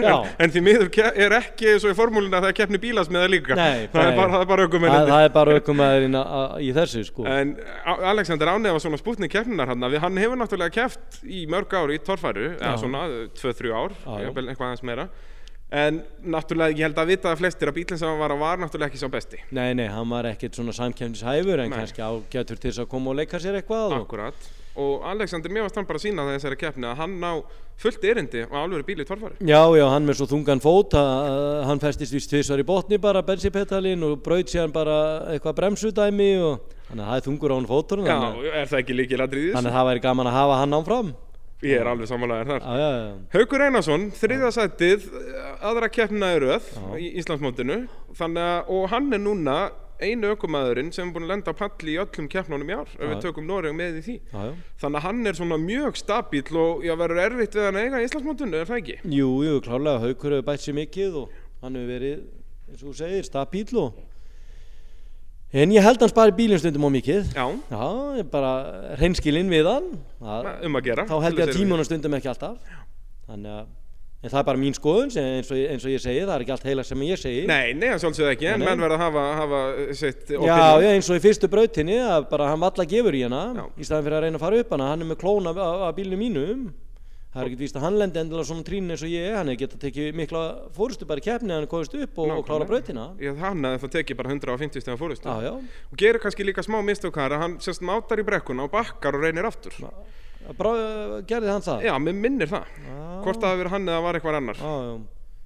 En því miður er ekki svo í formúlina að það er keppni bílasmiða líka. Nei, það, er nei. bara, það er bara það, aukumennandi. það er bara aukumæðurinn í þessu sko En Alexander Ánefa svona spútni keppninar hann, hann hefur náttúrulega keppt í mörg ár í torfæru, eða svona 2-3 ár, eitthvað aðeins meira. En náttúrulega ég held að vita að flestir að bílinn sem hann var á var náttúrulega ekki sá besti. Nei, nei, hann var ekkert svona samkjöfnishæfur en Nei. kannski ágætur til þess að koma og leika sér eitthvað og, Akkurat. Og Alexander, mér varst hann bara að sína það þessari keppni að hann ná fullt erindi á alveg bíl í torfæru. Já, já, hann með svo þungan fót hann festist vist tvisvar í botni bara bensinpetalinn og braut sér bara eitthvað bremsudæmi og þannig að það er þungur á hann fóturinn Já, er það ekki líkil aðrið í þannig að það væri gaman að hafa hann áfram. Ég er alveg samanlegaður þar. Já, já, já, Haukur Einarsson, þriðja sætið, aðra keppna í röð í Íslandsmótinu. Þannig að, og hann er núna einu ökumæðurinn sem er búin að lenda palli í öllum keppnunum í ár ef við tökum Noreg með í því. Já, já. þannig að hann er svona mjög stabíl og já, verður erfitt við hann eiga í Íslandsmótinu, er það ekki? Jú, jú, klárlega, Haukur hefur bætt sér mikið og hann hefur verið, eins og þú segir, stabíl og en ég held hann spari bílinn stundum á mikið. Já, Já, bara reynskilinn við hann. Það, um að gera þá held ég að tímunum stundum ekki alltaf. Þannig að en það er bara mín skoðun eins og, eins og ég segi, það er ekki allt heila sem ég segi. Nei, nei, það sjálfsögðu ekki, en Nei, menn verða að hafa, hafa sitt Já, opinion. já, eins og í fyrstu brautinni að bara hann valla gefur í hana Já. í staðan fyrir að reyna að fara upp hana. Hann er með klóna af, bílinu mínum. Það er ekkert víst að hann lendi endilega svona trín eins og ég hann er geta tekið mikla fórustu bara í keppni hann er komist upp og, og klára brautina. Já, hann að það tekið bara 150 stegar fórustu Já, og gerir kannski líka smá mistökar að hann sérst mátar í brekkuna og bakkar og reynir aftur gerði hann það? Já, mér minnir það. Já. Hvort það hafi verið hann eða var eitthvað annar. Já.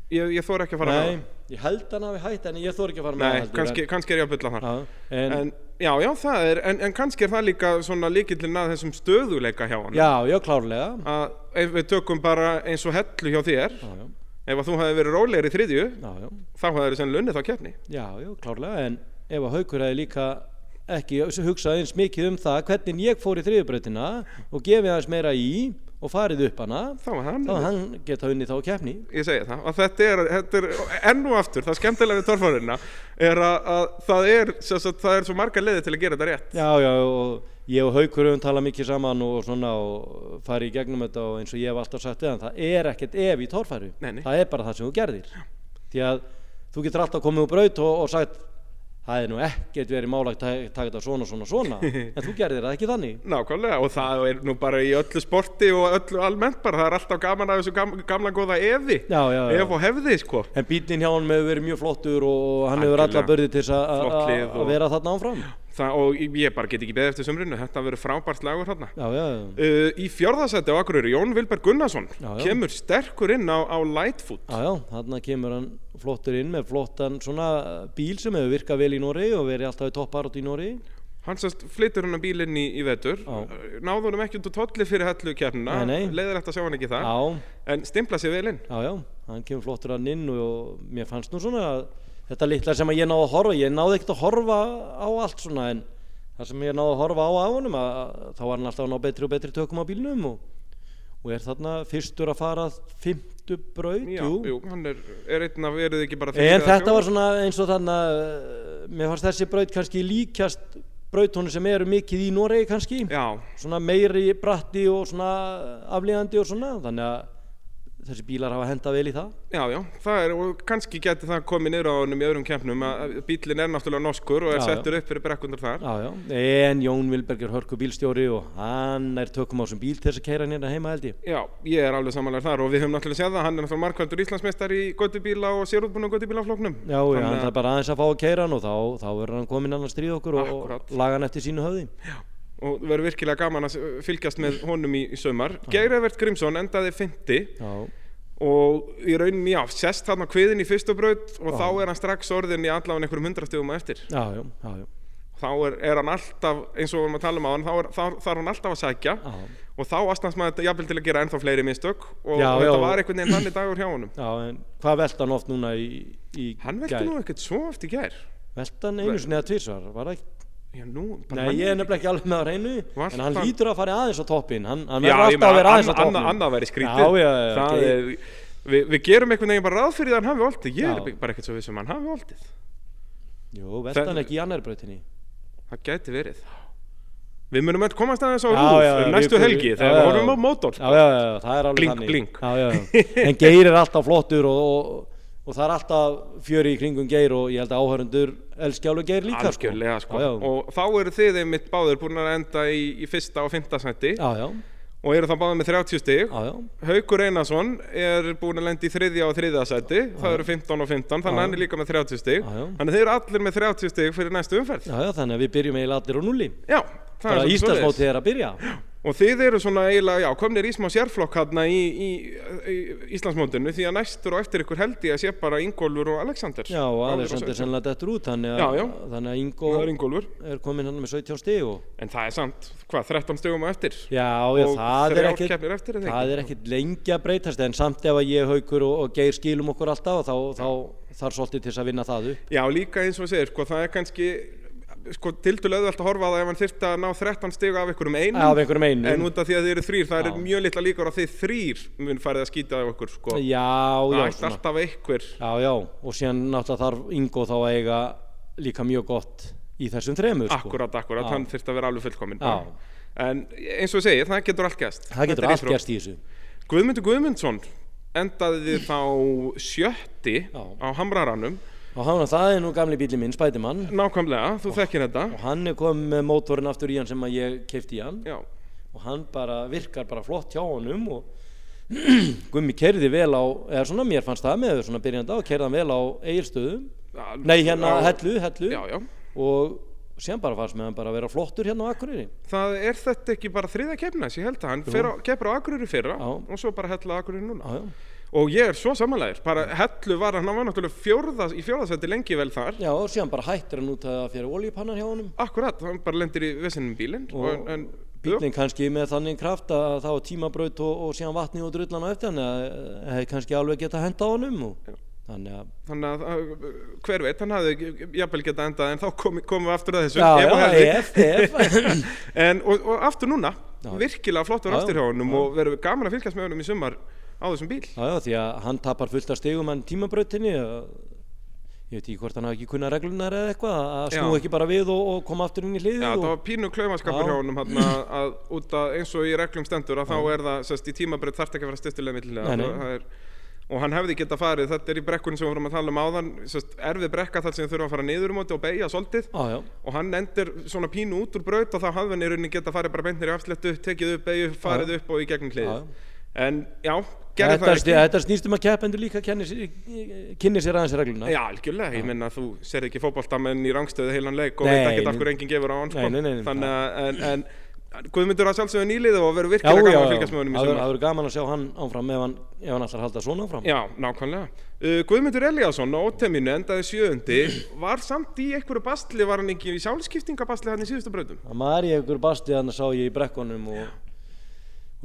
Ég, ég þór ekki að fara með Nei, ég held hann hafi hætt en ég þór ekki að fara það með Nei, það kannski, kannski er ég að bylla þar. Já, en, en, Já, já, það er En, en kannski er það líka svona líkillin að þessum stöðuleika hjá hann já, já, klárlega. Að ef við tökum bara eins og hellu hjá þér Ef að þú hefði verið rólegri í þriðju Þá hefði verið sennilega unnið þá keppni. Já, já, klárlega en ef að Haukur hefði líka ekki hugsað eins mikið um það hvernig ég fór í þriðubrautina og gefið aðeins meira í og farið upp hana Þá hann hann geta unnið þá keppni. Ég segi það, og þetta er, þetta er enn og aftur, það skemmtilega við torfárina er að, að það er sagt, það er svo marga leiði til að gera þetta rétt. Já, já, og ég og Haukur höfum talað mikið saman og svona og farið í gegnum þetta og eins og ég hef alltaf sagt við hann, það er ekkert ef í nei. það er bara það sem þú gerðir. Því að þú getur alltaf komið úr braut og, og sagt það er nú ekkert verið málagt að taka þetta svona, svona, svona. En þú gerðir það ekki þannig. Nákvæmlega, og það er nú bara í öllu sporti og öllu almennt bara, það er alltaf gaman að þessu gam, gamla góða efi Já, já, já. ef og hefði, sko. En bílinn hjá hann hefur verið mjög flottur og hann hefur Algjörlega. alla börði til að- vera þarna áfram það, og ég bara get ekki beðið eftir sumrinu þetta verður frábært lagur já, uh, Í fjórðasætti á Akureyri, Jón Vilberg Gunnarsson Já, já. kemur sterkur inn á, á Lightfoot. Já, þarna kemur hann flottur inn með flottan svona bíl sem hefur virkað vel í Nóri og verið alltaf í topparótt í Nóri Hann sérst flyttur hann bíl inn í, í vetur. Já. náður honum ekki út úr tolli fyrir hellu kjarnina. Leiðir eftir að sjá hann ekki það en stimpla sér vel inn. Hann kemur flottur hann inn og mér fannst nú svona að þetta litla sem ég náði að horfa, ég náði ekkert að horfa á allt svona en það sem ég náði að horfa á á honum að, að þá var hann alltaf að ná betri og betri tökum á bílnum og, og er þarna fyrstur að fara fymtu braut, Já, jú, hann er, er einn af verið ekki bara En þetta var svona eins og þannig að mér fannst þessi braut kannski líkjast brautónu sem eru mikið í Noregi kannski. Já, svona meiri bratti og svona aflíðandi og svona þannig að þessi bílar hafa henda vel í það. Já, já, það er, og kannski geti það komið niður á honum í öðrum keppnum að bílinn er náttúrulega norskur og er Já, já. settur upp fyrir brekkundur þar. Já, já. en Jón Vilberg er hörku bílstjóri og hann er tökum á þessum bíl til þess að keira hérna heima held ég. Já, ég er alveg samanlega þar og við höfum náttúrulega séð það, hann er náttúrulega markvældur Íslandsmeistar í göttubíla og sérútbúinu göttubílafloknum já, já, hann þarf bara aðeins að fá að keira hann og þá, þá og, og verður virkilega gaman að fylgjast með honum í, í sömar Geirivert Grímsson endaði 50 já, og í rauninni, já, sest hann á kviðin í fyrstu braut og Já. þá er hann strax orðin í allavega einhverjum hundrastegum á eftir. Já, þá er, er hann alltaf, eins og við erum að tala um á hann þá er, þá, þá er hann alltaf að já. og þá aðstans maður jafnvel til að gera ennþá fleiri mistök. Og, þetta var einhvern veginn þannig dagur hjá honum. Já, en hvað velta hann oft núna í, í hann velti gær? nú ekkert svo oft í gær. Velta hann einu sinni eða tvísvar, var það? Já, nú, Nei, ég er nefnilega ekki alveg með á reynu, Var en hann það- lítur að fara aðeins á toppinn, hann, hann verður alltaf að vera aðeins á annað- toppinn. annað væri skrítið. Já, já, já, Það ok. er, við, við gerum einhvern veginn bara ráð fyrir að hann hafi oltið ég er bara ekkert svo viss um að hann hafi oltið Jú, Það- hann ekki í annar brautinni. það gæti verið. Við munum öll komast aðeins á já, já, næstu við- helgi þegar við horfum á mótor. Já, já, já, það er alveg þannig. En Geir er alltaf flottur og, og, það er alltaf fjöri í kringum Geir og ég held að áhörundur elski alveg Geir líka. algjörlega sko. Já, já. og þá eru þið einmitt báður búin að enda í, í fyrsta og fymta seti Já, og eru þá báður með 30 stig. Haukur Einarsson er búin að lenda í þriðja og þriðja seti það eru 15 og 15 þannig að hann er líka með 30 stig þannig að þeir eru allir með 30 stig fyrir næstu umferð Já, já, þannig að við byrjum eiginlega allir á nulli. já, það Bara er. Íslandsmótið er að byrja. Og þið eru svona eiginlega, já, komnir í smá sérflokk hérna í, í, í Íslandsmótinu því að næstur og eftir ykkur held ég að sé bara Ingólfur og Alexander. Já, og Alveg Alexander svo- sennilega dettur út þannig að, að er Ingólfur. er komin hann með 17 stig og En það er samt, hvað, 13 stugum á eftir? já, já, og það er ekkit eftir, er það er ekkit lengi að breytast en samt ef að ég haukur og, og geir skilum okkur alltaf þá, þá þarf svolítið til að vinna það upp Já, líka eins og segir, sko, það er kannski, sko, tildulega auðvelt að horfa á það ef hann þyrfti að ná 13 stiga af ykkur um einum. af einhverjum einum En út af því að þið eru þrýr, það Já. er mjög litla líkur að þið þrýr mun farið að skýta af okkur, sko. já, það já, ætti alltaf einhver. já, já og síðan náttúrulega þarf Ingo þá að eiga líka mjög gott í þessum þremur sko. Akkurat, akkurat, Já. hann þyrfti að vera alveg fullkominn. En eins og ég segi, það getur allt gæst. það getur allt gerst í þessu Guðmundur Guðmundsson endaði þá sjötti á Hamraranum. Og hann, það er nú gamli bíli minn, Spædimann Nákvæmlega, þú þekkir þetta. og hann er komið með mótorinn aftur í hann sem að ég keipti í hann Já, og hann bara virkar bara flott hjá honum og Gummi kerði vel á, eða svona mér fannst það með svona byrjanda og kerði hann vel á eigilstöðum nei hérna á- hellu, hellu Já, já. og sem bara fannst með hann bara vera flottur hérna á Akureyri Það er þetta ekki bara þriða keppnis, ég held að hann keppur á Akureyri fyrra Já. og svo bara hella á Akureyri núna. Já, já. Og ég er svo samanlegar, bara hellu var hann, hann var náttúrulega fjórða, í fjórðasætti lengi vel þar. já og síðan bara hættir hann út að fyrir olíupannan hjá honum Akkurat, hann bara lendir í vesinum bílinn. og en, bílinn kannski með þannig kraft að það var tímabraut og, og síðan vatni og drullan á eftir hann eða hefði kannski alveg geta henda á honum og þannig að Þannig að að, hver veit, hann hafði jafnvel getað endað en þá komum við aftur að þessu. já, ef og já, ef, ef En, og, og aftur núna, Já. virkilega flottur Já, aftur hjá honum já. og verður gaman að fylgjast með honum í sumar á þessum bíl. Já, já, því að hann tapar fullt af stigum hann tímabrautinni ég veit ekki hvort hann hafi ekki kunna reglunar eða eitthvað að Já. snú ekki bara við og, og koma aftur inn í hliðið Já, og... það var pínu klaufaskapur Já. hjá honum hann að, að út að eins og í reglum stendur að þá er það, sérst, í tímabreyt þarf ekki að vera styrstilega millilega. Það og hann hefði geta farið, þetta er í brekkunni sem við vorum að tala um áðan sérst, erfið brekka þar sem þau þurfa að fara niður um og beigja svolítið Já, já, og hann endur svona pínu út úr braut og þá hafði hann í rauninni geta farið bara beintnir í afslettu, tekið upp, beigju, farið upp og í gegnum Já, hliðið já. En já, gerði það ekki. þetta snýst um að keppendur líka kynni sér, sér aðeins regluna. Já, algjörlega, ég minna að þú ser ekki fótboltamenn í rangstöðu heilan leik og Nei, veit ekkert af hverju enginn gefur á hann sko. Þannig að en, en, Guðmundur að sjálfsögðu nýliðu og verður Já, virkilega já, gaman að já, fylgjast með honum í sumar. það verður gaman að sjá hann áfram ef hann, ef hann að halda svona áfram. Já, nákvæmlega. Uh, Guðmundur Eliasson á óteminu endaði sjöundi, var samt í einhverju bastli, var hann ekki í sjálfskiptingabastli hann í síðustu brautum?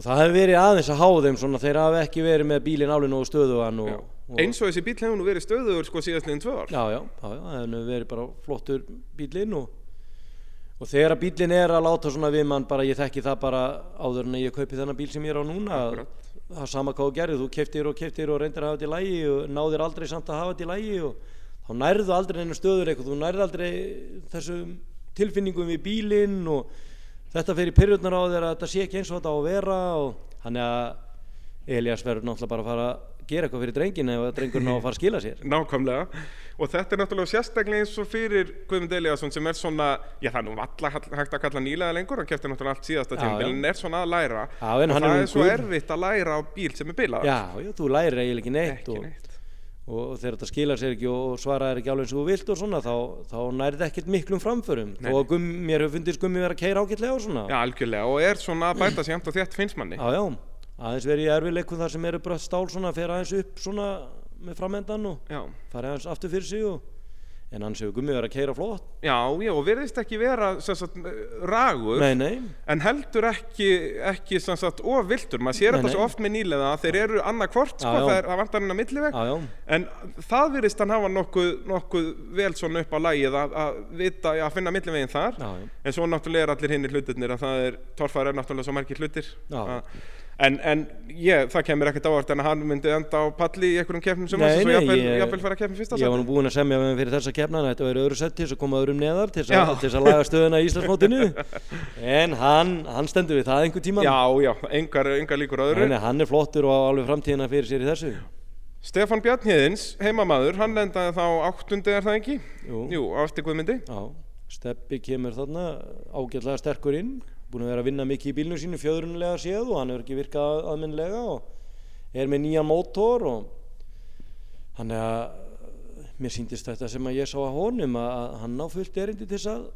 Og, og það hefur verið aðeins að há þeim svona þeir hafi ekki verið með bílinn alveg nógu stöðugan og, og, Eins og þessi bíl hefur nú verið stöðugur sko síðastliðin tvö ár. Já, já, já, það hefur verið bara flottur bílinn og, og þegar að bílinn er að láta svona við mann bara ég þekki það bara áður en ég kaupi þennan bíl sem ég er á núna það er sama hvað þú gerir, þú keftir og keftir og reyndir að hafa þetta í lægi og náðir aldrei samt að hafa þetta í lægi og þá nærðu aldrei þetta fyrir pyrrjurnar á þér að þetta sé ekki eins og þetta á að vera og þannig að Elias verður náttúrulega bara að fara að gera eitthvað fyrir drengin ef að drengurinn á að fara að skila sér Nákvæmlega. Og þetta er náttúrulega sérstaklega eins og fyrir Guðmund Eliasson sem er svona, já það er nú valla hægt að kalla nýlega lengur, hann kefti náttúrulega allt síðasta já. en er svona að læra. Já, og hann er það er svo erfitt að læra á bíl sem er bilaður. Já, já, þú lærir eiginlega ekki neitt, og, þegar þetta skilar sér ekki og svarar ekki alveg eins og þú vilt og svona þá, þá nærið ekkert miklum framförum Nei. og gum, mér hefur fundist gummi vera að keira ágætlega og svona Já, algjörlega, og er svona að bæta jæmt og þétt finnst manni. já, já, aðeins verið í erfileikum þar sem eru brött stál svona, fer aðeins upp svona með framendan og Já. fari aðeins aftur fyrir sig og en hans hefur gummi verið að keira flott Já, já, og virðist ekki vera sagt, ragur, nei, nei, en heldur ekki, ekki sagt, of viltur. Maður sér Nei, þetta svo oft með nýlega að þeir eru annað hvort, sko, Já, það, er, vantar hann að milliveg. já, já En það virðist hann hafa nokkuð, nokkuð vel svona upp á lægið að, að vita, að finna millivegin þar. En svo náttúrulega er allir hinnir hlutirnir að það er, torfæri er náttúrulega svo margir hlutir. Já. Að- En, en ég, það kemur ekkert ávart en að hann myndi enda á palli í einhverjum keppnum sem jafnvel, ég- jafnvel fara að keppnum fyrsta Ég var nú búinn að semja við hann fyrir þessa keppna þetta verið öðru sett til þess að koma öðrum neðar til þess að, þess að laga stöðuna í Íslandsmótinu. En hann, hann stendur við það einhver tíma Já, já, engar, engar líkur öðru. Nei, nei, hann er flottur og á alveg framtíðina fyrir sér í þessu. Stefán Bjarnhéðins, heimamaður, hann endaði þá áttundi er það ekki? Jú. Jú, Steppi kemur þarna ágætlega sterkur inn búin að vera að vinna mikið í bílnum sínu fjöðrunlega séð og hann hefur ekki virkað aðminnlega og er með nýja mótor og hann er að mér síndist þetta sem að ég sá að honum að hann ná fullt erindi til þess að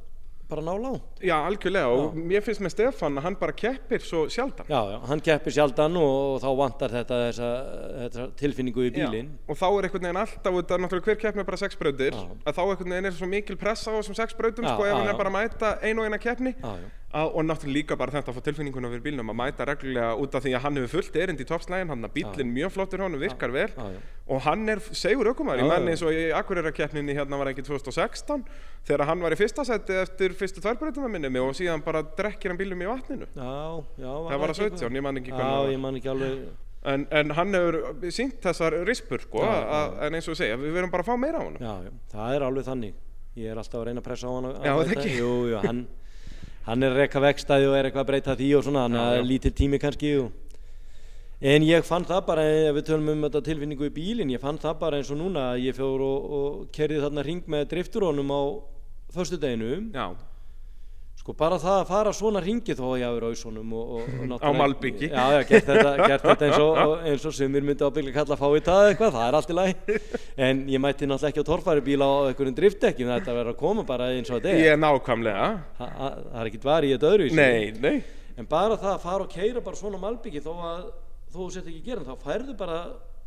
bara ná langt Já, algjörlega og mér finnst með Stefán að hann bara keppir svo sjaldan Já, já, hann keppir sjaldan og, þá vantar þetta þessa, þessa tilfinningu í bílinn. Og þá er einhvern veginn alltaf, þetta er náttúrulega hver keppni er bara sex brautir, að þá einhvern veginn er svo mikil pressa á þessum sex brautum, sko, ef hann er bara að mæta ein og eina keppni. Já, já. Og náttúrulega líka bara þetta að fá tilfinninguna fyrir bílnum að mæta reglulega út af því að hann hefur fullt erind í toppslægin, hann að bílinn mjög flottur hann virkar vel. Já, já. og hann er segur aukumar, ég menn eins og í Akureyrakeppninni hérna var ekki 2016 þegar hann var í fyrsta seti eftir fyrstu tværbreytuna minni mig og síðan bara drekkir hann bílum í vatninu. Já, Það var að 17, ég man ekki hvernig ég man ekki alveg. En, en hann hefur sínt þessar rispur sko, að, en eins og ég segja, við verðum bara að fá meira á hann Já, það er alveg þannig. Ég er alltaf að reyna að pressa á hann að- Já, að það ekki. Jú, jú, hann, hann er rekka vegstæði og er eitthvað að breyta því og svona, já. er lítill tími kannski og... En ég fann það bara, ef við tölum um þetta tilfinningu í bílinn, ég fann það bara eins og núna að ég fjór og, og kerði þarna ring með drifturónum á föstudeginu Já, Sko bara það að fara svona ringi þó að ég hafi og náttúrulega- Malbiki. Já, já, gert þetta, gert þetta eins, og, eins og sumir myndi ábygglega kalla að fá í það eitthvað, það er allt í lagi. En ég mætti náttúrulega ekki á torfæri bíla á einhverjum driftdekkjum, þetta verður að koma bara eins og þetta ég er er nákvæmlega. Þa- Það það er ekkert varið í þetta öðru Nei, nei. En bara það að fara og keira bara svona malbyggi þó að þú sett ekki að gera þá færðu bara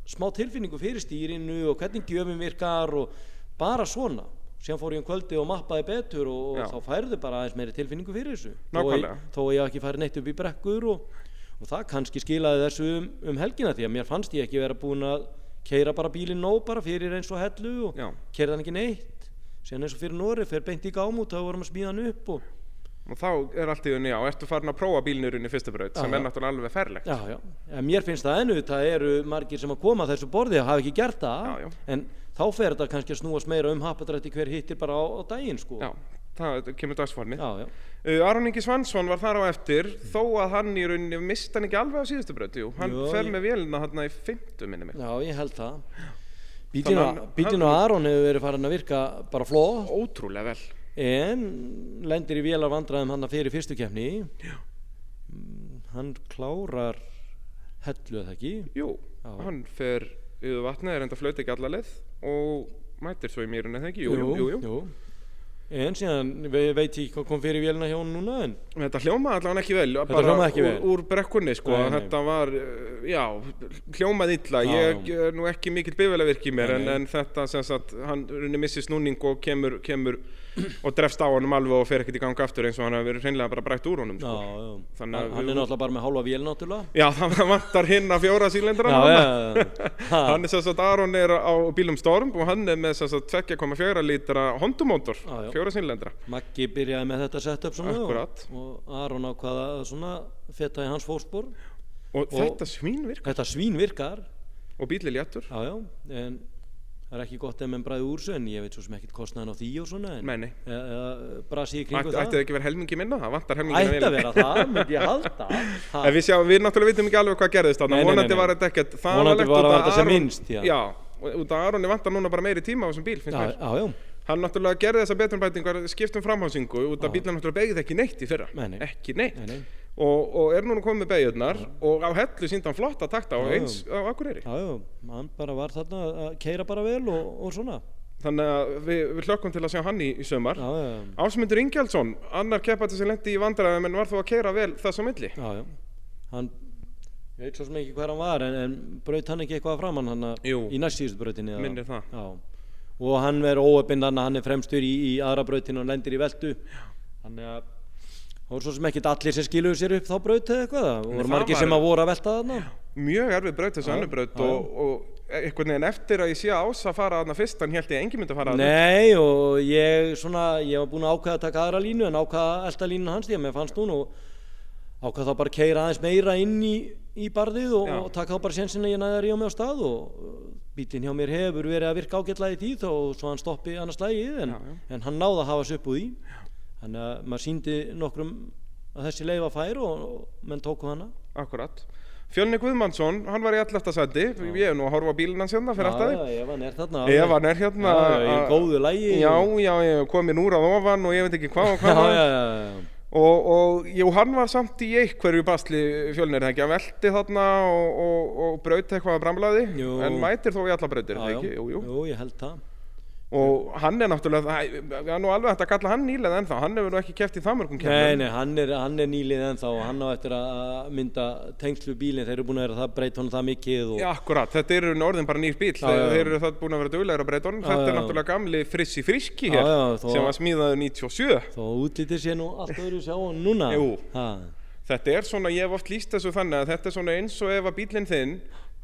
smá tilfinningu fyrir stýrinu og hvernig gjöfum virkar og bara svona síðan fór ég um kvöldi og mappaði betur og, og þá færðu bara aðeins meiri tilfinningu fyrir þessu. Nákvæmlega. þó að ég hafi ekki farið neitt upp í brekkur og, og það kannski skilaði þessu um, um helgina því að mér fannst ég ekki vera búin að keira bara bílinn nóg bara fyrir eins og hellu og keira hann ekki neitt. Síðan eins og fyrir Nóri fer beint í gámút þá vorum að smíða hann upp og Og þá er allt í unni, já, ertu farin að prófa bílnurinn í fyrstu braut sem Já. er náttúrulega alveg ferlegt. Já, já, en mér finnst það ennu, það eru margir sem að koma að þessu borði og hafa ekki gert það, en þá fer þetta kannski að snúast meira um happadrætti hver hittir bara á, á daginn, sko. Já, það kemur dagsformið já, já, Uh, Aron Ingi Svansson var þar á eftir þó að hann í rauninni mist hann ekki alveg á síðustu jú, hann Jú, fer ég- með vélina hann í fymtu minni mig já, ég held það. Að- bíllinn á Aron hefur verið farin að virka bara fló, ótrúlega vel en lendir í vélar vandræðum hann að fyrir fyrstu kefni. Mm, Hann klárar hellu eða ekki. jú, Já. hann fer yfir vatnið, er enda flöyti ekki alla leið og mætir svo í mýrun eða ekki, jú, jú, jú, jú. En síðan ve veit ég hvað kom fyrir vélina hjá hann núna, en Þetta hljómaði allavega ekki vel Þetta bara ekki úr, vel. úr brekkunni sko, Nei, nei. þetta var, uh, já, hljómaði illa Já, ég er nú ekki mikill bifælavirk í mér Nei, en, en þetta sem sagt, hann runni missi snúning og kemur, kemur og drefst á honum alveg og fer ekkert í gang aftur eins og hann hefur verið hreinlega bara brætt úr honum já, sko. já. Þannig að Hann, hann er náttúrulega bara með hálfa vél náttúrulega. Já, það vantar hinn að fjóra sílendra Já, já, já. Ha. Hann er sagt, Aron er á bílum Storm og hann er með sagt 2,4 lítra Já, já. fjóra sílendra Maggi byrjaði með þetta setup og, og Aron ákvaða feta í hans fótspor og, þetta svín virkar þetta svín virkar og bíli léttur já, já, en það er ekki gott ef menn bræði úr sig en ég veit svo sem ekkert kostnaðan á því og svona en, Nei, nei. eða, eða brasi í kringu Ætti það ætti það ekki verið helmingi minna? Það vantar helmingi ætti að vera það, myndi ég halda ha. En við sjáum, við náttúrulega vitum ekki alveg hvað gerðist þarna Nei, nei, nei, Vonandi nei. var þetta ekkert Vonandi var af þetta sem minnst, já. Já, og út af Aronni vantar núna bara meiri tíma á þessum bíl, finnst já, mér já, já, Hann náttúrulega gerði þessa beturbætingar, skiptum framhásingu út af bílinn náttúrulega beigði ekki neitt í fyrra Nei, nei. Ekki neitt nei, nei. Og, og er núna komið með beigurnar og á hellu síndi hann flotta takta og Já, já. eins á Akureyri. Já, já, hann bara var þarna að keira bara vel og, og svona. Þannig að við, við hlökkum til að sjá hann í, í sömar Ásmundur Ingjaldsson, annar keppati sem lendi í vandræðum en var þó að keira vel þess á milli. Já, já. Hann ég veit svo sem ekki hver hann var en, en braut hann ekki eitthvað framann hann að- í næst síðustu brautinni Minnir það. já. og hann verður óöpinn að hann er fremstur í, í aðra brautinu og lendir í veldu þannig að það voru svo sem ekkit allir sem skiluðu sér upp þá braut eða eitthvað það voru margir var- sem að voru að velta þarna. Mjög erfið braut þessu annu braut og, og einhvern veginn eftir að ég sé ás að fara þarna fyrst hann held ég að engin myndi að fara þarna. Nei og ég svona ég var búin að ákveða að taka aðra línu en ákveða að elta línu hans því að mér fannst hún og ákveða þá bara að keira aðeins meira inn í, í barðið og, og taka þá bara sénsinn að ég næði að ríða mig á stað og bílinn hjá mér hefur verið að virka í því þó svo hann stoppi annars lægið en, en hann náði að hafa upp úr því þannig að maður síndi nokkrum að þessi leið var fær og, og menn tóku hana. Akkurat. Fjölni Guðmannsson, hann var í 11. seti ég er nú að horfa bílinn hans hérna fyrir já, ef hann er þarna Ef hann er hérna í að- góðu lagi. Já, já, ég komin úr að ofan og ég veit ekki hvað og hvað. Og, og jú, hann var samt í einhverju basli fjölnir, það ekki, hann velti þarna og, og, og braut eitthvað að bramlaði en mætir þó í alla brautir, Já, það já. ekki, jú, jú. Jú, ég held það og hann er náttúrulega það er nú alveg hægt að kalla hann nýlega ennþá. Hann hefur nú ekki keft í það mörgum Nei, nei, hann er, hann er nýlið ennþá og hann á eftir að mynda tengslu bílinn, þeir eru búin að vera það breyta honum það mikið og Já, akkurat, þetta eru orðin bara nýr bíl Já, já, já. þeir eru það búin að vera duglegur að breyta honum. Já, þetta er náttúrulega gamli frissi friski hér þó- sem var smíðaður 97 þó útlítið sé nú allt öðru sjá en núna. Jú. Þetta er svona, ég hef oft líst þessu þannig að þetta er svona eins og ef að bílinn þinn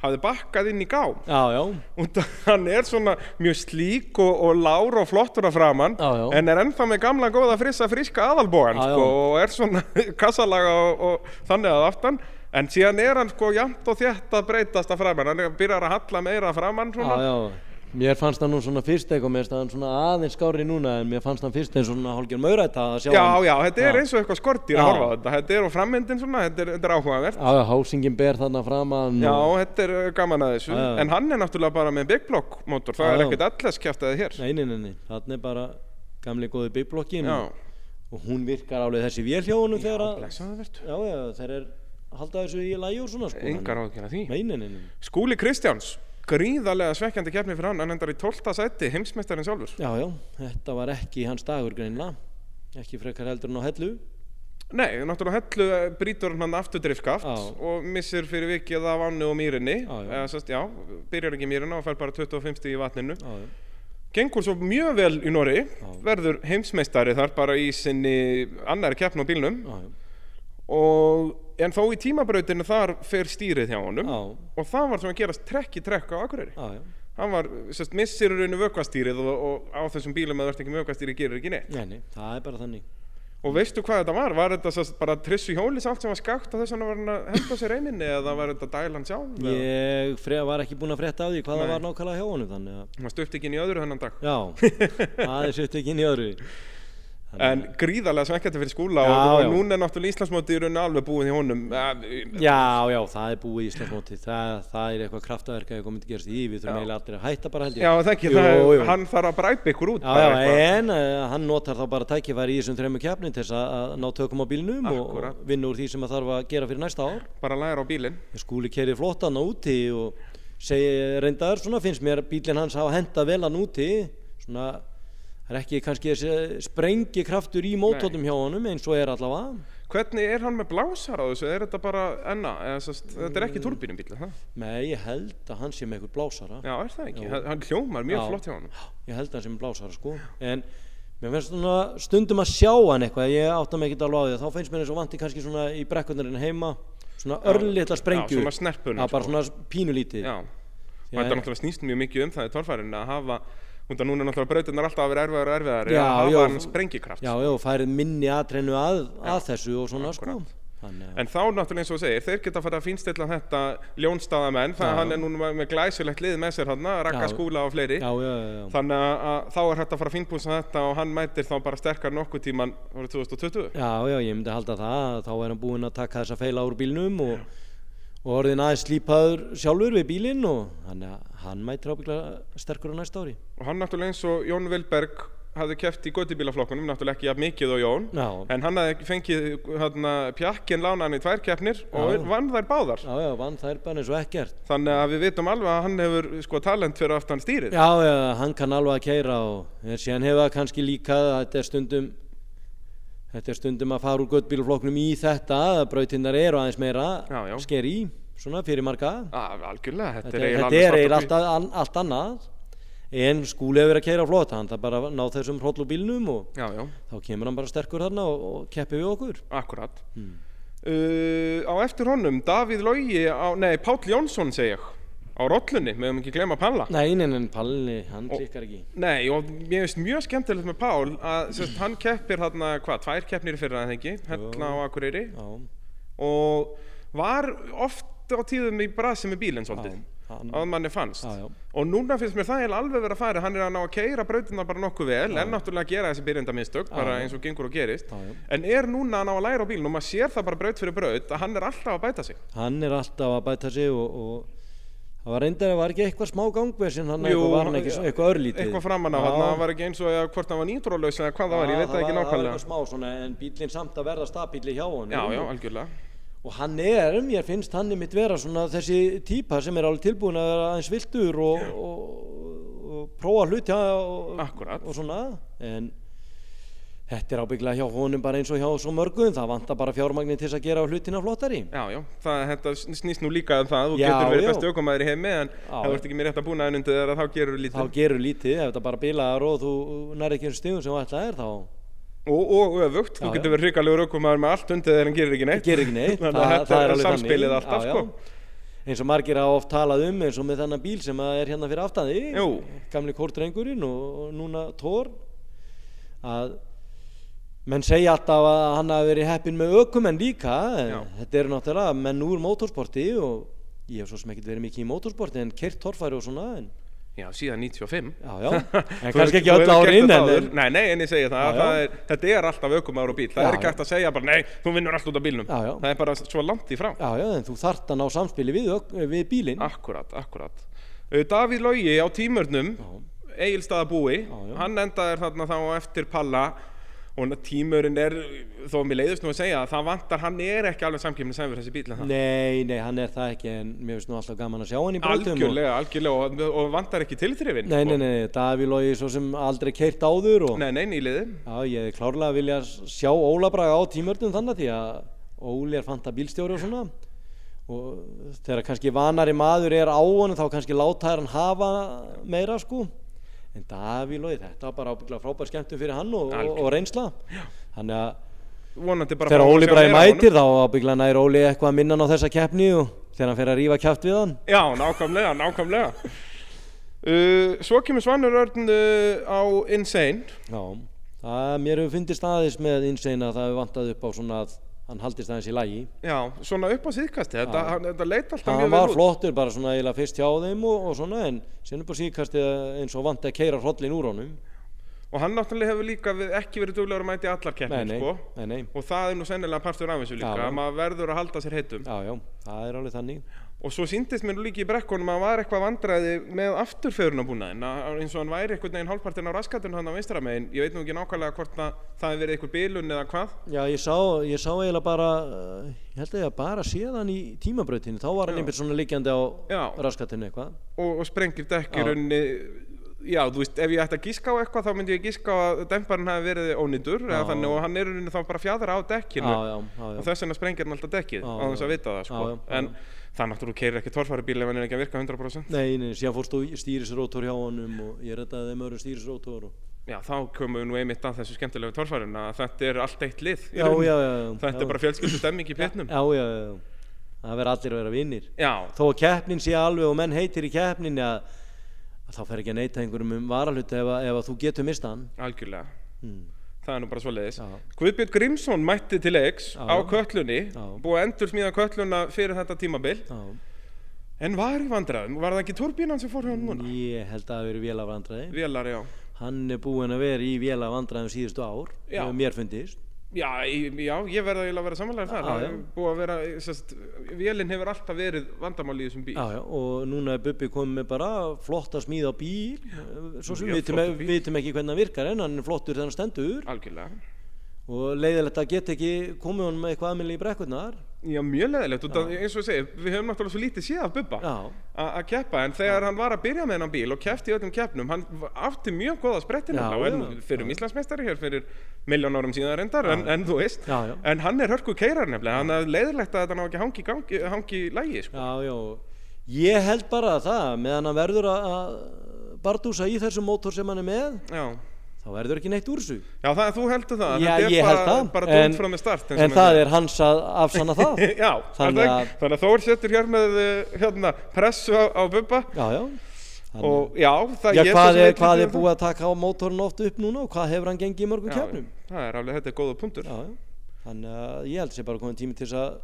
hafði bakkað inn í gá Já, já, og hann er svona mjög slík og, og lár og flottur að framann Já, en er ennþá með gamla góða frissa friska já. sko, og er svona kassalaga og, og þannig að aftan. En síðan er hann sko jæmt og þétt að breytast að framann hann byrjar að halla meira að framann já, svona. Já Mér fannst hann nú svona fyrst eitthvað mér finnst hann svona aðeins skári núna en mér fannst hann fyrst eins og svona hálfgjör mauræta að sjá Já, hann. já, þetta er Já. eins og eitthvað skortýr að Já. horfa á þetta. Þetta er á frammyndin svona, þetta er, þetta er áhugavert. Já, já, hásingin ber þarna framan Já, og... þetta er uh, gaman að Já, já. En hann er náttúrulega bara með Big Block mótor Það Já, er já. ekkert allas kjæftæði hér. Nei, nei, nei, nei, þarna er bara gamli góði bygglokkin Já, og hún virkar alveg þessi vélhjónum þegar að Já, já, og Skúli Kristjáns, gríðarlega svekkjandi keppni fyrir hann Hann endar í 12. sæti, heimsmeistarinn sjálfur. Já, já, þetta var ekki hans dagur greinlega ekki frekar heldur en á hellu. Nei, náttúrulega hellu eh, brýtur hann aftur driftskaft Já. Og missir fyrir vikið af ánni og mýrinni. Já, já. Eða, sest, já, byrjar ekki mýrina og fær bara 25 stig í vatninu. Gengur svo mjög vel í Norri Verður heimsmeistari þar bara í sinni annari keppn á bílnum og en þó í tímabrautinu þar fer stýrið hjá honum já, og það var svona að gerast trekk í trekk á Akureyri já, já. hann var, sérst, missir rauninu vökkvastýrið og, og á þessum bílum að þú ert ekki vökkvastýrið gerir ekki neitt Nei, nei, það er bara þannig og veistu hvað þetta var? Var þetta sérst, bara trissu hjólis allt sem var skakt og þess vegna var hann að henda sér eininni eða var þetta dælan sjálf? Ég fre, var ekki búinn að frétta af því hvað Nei. það var nákvæmlega hjá honum þannig að, hann stutt ekki inn í öðru þennan dag já, það en gríðarlega svekkjandi fyrir skúla Já, og, og núna er náttúrulega Íslandsmóti í rauninu alveg búið í honum. Eh, Já, já, það er búið í Íslandsmóti það, það er eitthvað kraftaverk að eitthvað myndi gerast í við þurfum eiginlega allir að hætta bara held ég. Já, það ekki, Jú, það, jú. hann þarf að bræpa ykkur út Já, já, en uh, hann notar þá bara tækifæri í þessum þremmu keppnin til þess að, að ná tökum á bílnum og, Akkúrat. og vinna úr því sem að þarf að gera fyrir næsta ár. Bara læra á bílinn. Skúli kerið flottan úti og segi reyndar svona það er ekki kannski þessi sprengi kraftur í mótótum hjá honum eins og er allavega Hvernig er hann með blásar á þessu? Er þetta bara enna? Sest, þetta er ekki turbínum bíl, það? Nei, ég held að hann sé með eitthvað blásara Já, er það ekki? Jú. Hann hljómar mjög Já. flott hjá hann. ég held að hann sé með blásara sko en mér finnst svona stundum að sjá hann eitthvað ég átta mig ekki alveg á því þá finnst mér eins og vanti kannski svona í brekkunarinn heima svona örlítla sprengju Já, svona snerpun. Já, bara svona pínulítið Já, Já, þetta náttúrulega snýst mjög mikið um það í torfærinu að hafa, núna er náttúrulega brautirnar alltaf að vera erfiðar og erfiðar, Já, að hafa hann sprengikraft. Já, já, færið minni aðtrennu að, að þessu og svona sko Þannig að En þá náttúrulega eins og segir, þeir geta að fara að fínstilla þetta ljónstaðamenn, það Já. hann er núna með glæsilegt lið með sér hann, rakka skúla og fleiri. Já, já, já, já. Þannig að, að þá er hægt að fara að fínbúsa þetta og hann mætir þá bara sterkar nokkuð tíman árið 2020. Já, já, ég myndi halda það þá er hann búinn að taka þessa feila úr bílnum og, og orðin aðeins slípaður sjálfur við bílinn og hann, hann mætir ábygglega sterkur á næsta ári Og hann náttúrulega eins og Jón Vilberg hafði keft í göttubílaflokkunum, náttúrulega ekki jafn mikið og Jón. Já, En hann hafði fengið hérna, pjakkin lánaðan í tvær keppnir og Já. vann þær báðar. já, já, vann þær bara eins og ekkert Þannig að við vitum alveg að hann hefur sko talent fyrir aftan stýrið. Já, já, hann kann alveg að keira og síðan hefur það kannski líka að þetta er stundum þetta er stundum að fara úr göttbílflokknum í þetta að brautinnar eru aðeins meira Já, já. sker í, svona fyrir marga Ah, algjörlega, þetta, þetta, er eiginlega svart og allt, allt annað en skúli hefur að keira flott hann það bara ná þessum hrollu bílnum og. Já, þá kemur hann bara sterkur þarna og, og keppi við okkur akkurat. Hmm. Uh, á eftir honum, Davíð Logi, á, nei, Páll Jónsson segi ég, á rollunni, meðum ekki glemma Palla. Nei, nei, nei, Palli, hann klikkar ekki. Nei, og mér finnst mjög skemmtilegt með Pál að sérst, hann keppir þarna, hvað, tvær keppnir fyrra, eða ekki, Hella og Akureyri. Já, og var oft á tíðum í brasi með bílinn svolítið, að manni fannst. já, Og núna finnst mér það alveg verið að fara, hann er að ná að keira brautina bara nokkuð vel, en náttúrulega gera þessi byrjendamistök, bara eins og gengur og gerist. En er núna að ná að læra á bílinn og maður sér það bara braut fyrir braut að hann er alltaf að bæta sig. Það var reyndar að var ekki eitthvað smá gangversin hann Jú, eitthvað var hann ekki eitthvað örlítið Eitthvað framan á hann, það var ekki eins og að hvort hann var nýtrólös eða hvað það var, ég veit það ekki var, það var nákvæmlega. eitthvað smá svona en bílinn samt að verða stabíli hjá hann Já, já, algjörlega. og hann er, mér finnst hann mitt vera svona þessi típa sem er alveg tilbúin að vera aðeins viltur og, og, og prófa og, Akkúrat. og svona en þetta er ábygglega hjá honum bara eins og hjá svo mörgum það vantar bara fjármagnin til að gera hlutina flottari. Já, já, það, þetta snýst nú líka um það, þú Já, getur verið já. bestu aukumæður í heimi en þú ert ekki með rétt að búna en undir þeirra þá gerur þá lítið. Gerur lítið ef þetta bara bilaðar og þú nær ekki eins stigum sem ætlað er þá og, og öfugt, þú getur verið hrikalegur aukumæður með allt undir þeirra en gerir ekki neitt. Gerir ekki neitt Þannig að þetta er alveg samspilið alltaf, sko. eins og margir hafa oft talað um eins og með þennan bíl sem er hérna fyrir aftandi gamli kórdrengurinn og, núna Thor að menn segja alltaf að hann hafi verið heppinn með ökum en líka Já. þetta eru náttúrulega menn úr mótorsporti og ég hef svo sem ekkert verið mikið í mótorsporti en kert torfæri og svona en Já, síðan 95 já, já, en kannski ekki öll árin þetta en, Nei, nei, en ég segi það, Já, það er, þetta er alltaf aukumæður og bíl Það er ekki hægt að segja bara, nei, þú vinnur allt út af bílnum. Það er bara svo langt í frá. Já, já, en þú þart að ná samspili við, við bílinn. Akkurat, akkurat. Uh, Davíð Logi á tímörnum Já. Egilstaða búi Já, já. Hann endaði þarna þá eftir Palla og tímurinn er þó mér leiðist nú að segja að það vantar hann er ekki alveg samkjöfni sem þessi bíl en það? Nei, nei, hann er það ekki en mér finnst nú alltaf gaman að sjá hann í brautum og, algjörlega, algjörlega og, og vantar ekki tilþrifin. Nei, nei, nei, Daví Lógi svo sem aldrei keirt áður og nei, nei, nýliði. Já, ég hefði klárlega vilja sjá Óla Braga á tímörnum þannig því að Óli er fanta bílstjóri og svona. Og þegar kannski vanari maður er á honum þá kannski láta hann hafa meira sko en Daví Lógi, þetta var bara ábygglega frábær skemmtum fyrir hann og, og, og reynsla. Þannig að bara þegar Óli meira af mætir þá ábygglega nær Óli eitthvað að minna hann á þessa keppni og þegar hann fer að rífa kjátt við hann. Já, nákvæmlega, nákvæmlega. Uh, svo kemur Svanur Örn uh, á Insane. Já, það, mér hefur fyndist aðeins með insane að það hefur vantað upp á svona að hann haldist aðeins í lagi já, svona upp á síðkasti þetta, Já. hann, þetta leit alltaf hann mjög var vel út flottur bara svona eiginlega fyrst hjá þeim og, og svona en sen upp á síðkasti eins og vant að keira hrollin úr honum og hann náttúrulega hefur líka við, ekki verið duglegur að mæti allar nei, keppnir nei, sko. nei, nei, og það er nú sennilega partur af þessu líka Já, já. að maður verður að halda sér heitum já, já, það er alveg þannig og svo síndist mér nú líka í brekkunum að var eitthvað vandræði með afturförunabúnaðin eins og hann væri einhvern veginn hálfpartin á raskatunum hann á vinstramegin ég veit nú ekki nákvæmlega hvort að það hefur verið eitthvað bilun eða hvað. Já, ég sá, ég sá eiginlega bara ég held að ég bara séð hann í tímabrautinu þá var hann einhvern svona liggjandi á Já. raskatinu eitthvað. Og, og sprengir dekk í Já. þú veist, ef ég ætti að gíska á eitthvað þá myndi ég gíska á að demparinn hafi verið ónýtur þannig og hann er rauninni þá bara fjadra á dekkinu. Já, já, já, já. og þess vegna sprengir hann alltaf dekkið á þess að vita það sko. En það náttúrulega keirir ekki torfæri bíl ef hann er ekki að virka 100% Nei, nei, síðan fórst þú stýrisrótor hjá honum og ég rettaði þeim öðrum stýrisrótor og... já, þá komum við nú einmitt að þessu skemmtilegu torfærin að þetta er allt eitt lið Já, já, já, þetta er bara fjölskyldu stemming í pétnum Já, já, já, Það verður allir að vera vinnir já, Þó að keppnin sé alveg og menn heitir í keppnin að, að þá fer ekki að neyta einhverjum um varahluta ef, að- ef að þú getur mista hann. Algjörlega. Hmm. Það er nú bara svoleiðis Já. Guðbjörn Grímsson mætti til leiks Já. á köllunni Já. búið að endur smíða kölluna fyrir þetta tímabil Já, en var í vandræðum, var það ekki turbínan sem fór hjá hann núna? ég held að það hafi verið vél af vandræði Vélar, já Hann er búinn að vera í vél af vandræðum síðustu ár Já. hefur mér fundist Já, já, ég eiginlega að vera samanlega þar. Er búið að vera, sest, vélinn hefur alltaf verið vandamál í þessum bíl. Já, já, og núna er Bubbi komið með bara flotta smíð á bíl. Svo sem við vitum ekki hvernig hann virkar en hann er flottur þegar hann stendur. Algjörlega. Og leiðilegt að geta ekki komið honum með eitthvað aðmjöli í brekkurnar Já, mjög leðilegt, eins og ég segi, við höfum náttúrulega svo lítið séð af Bubba Já, að keppa, en þegar hann var að byrja með hennan bíl og keppti í öllum keppnum, hann átti mjög góða sprettin Já, en já. fyrir Íslandsmeistari hér fyrir miljón árum síðan reyndar, en, en þú veist. Já, já. en hann er hörku keirar nefnilega, hann er leiðilegt að þetta ná ekki hangi, gangi, hangi lægi, sko. já, já. Ég held bara að það meðan hann verður að bardúsa í þessum mótor sem hann er með Já, þá verður ekki neitt úr þessu. Já það, þú heldur það, Já, þetta er bara, það. bara en, dónt frá með start en það er hans að afsanna það. Já, Þannig að- að, þannig að Þór setur hér með uh, hérna, pressu á, á Bubba. Já, já. Og já, það Já, ég hvað er, hvað er búið að taka á mótorinn oft upp núna og hvað hefur hann gengið í mörgum það. Já, það er alveg, þetta er góða punktur. Já. Þannig að ég held sér bara komin tími til þess að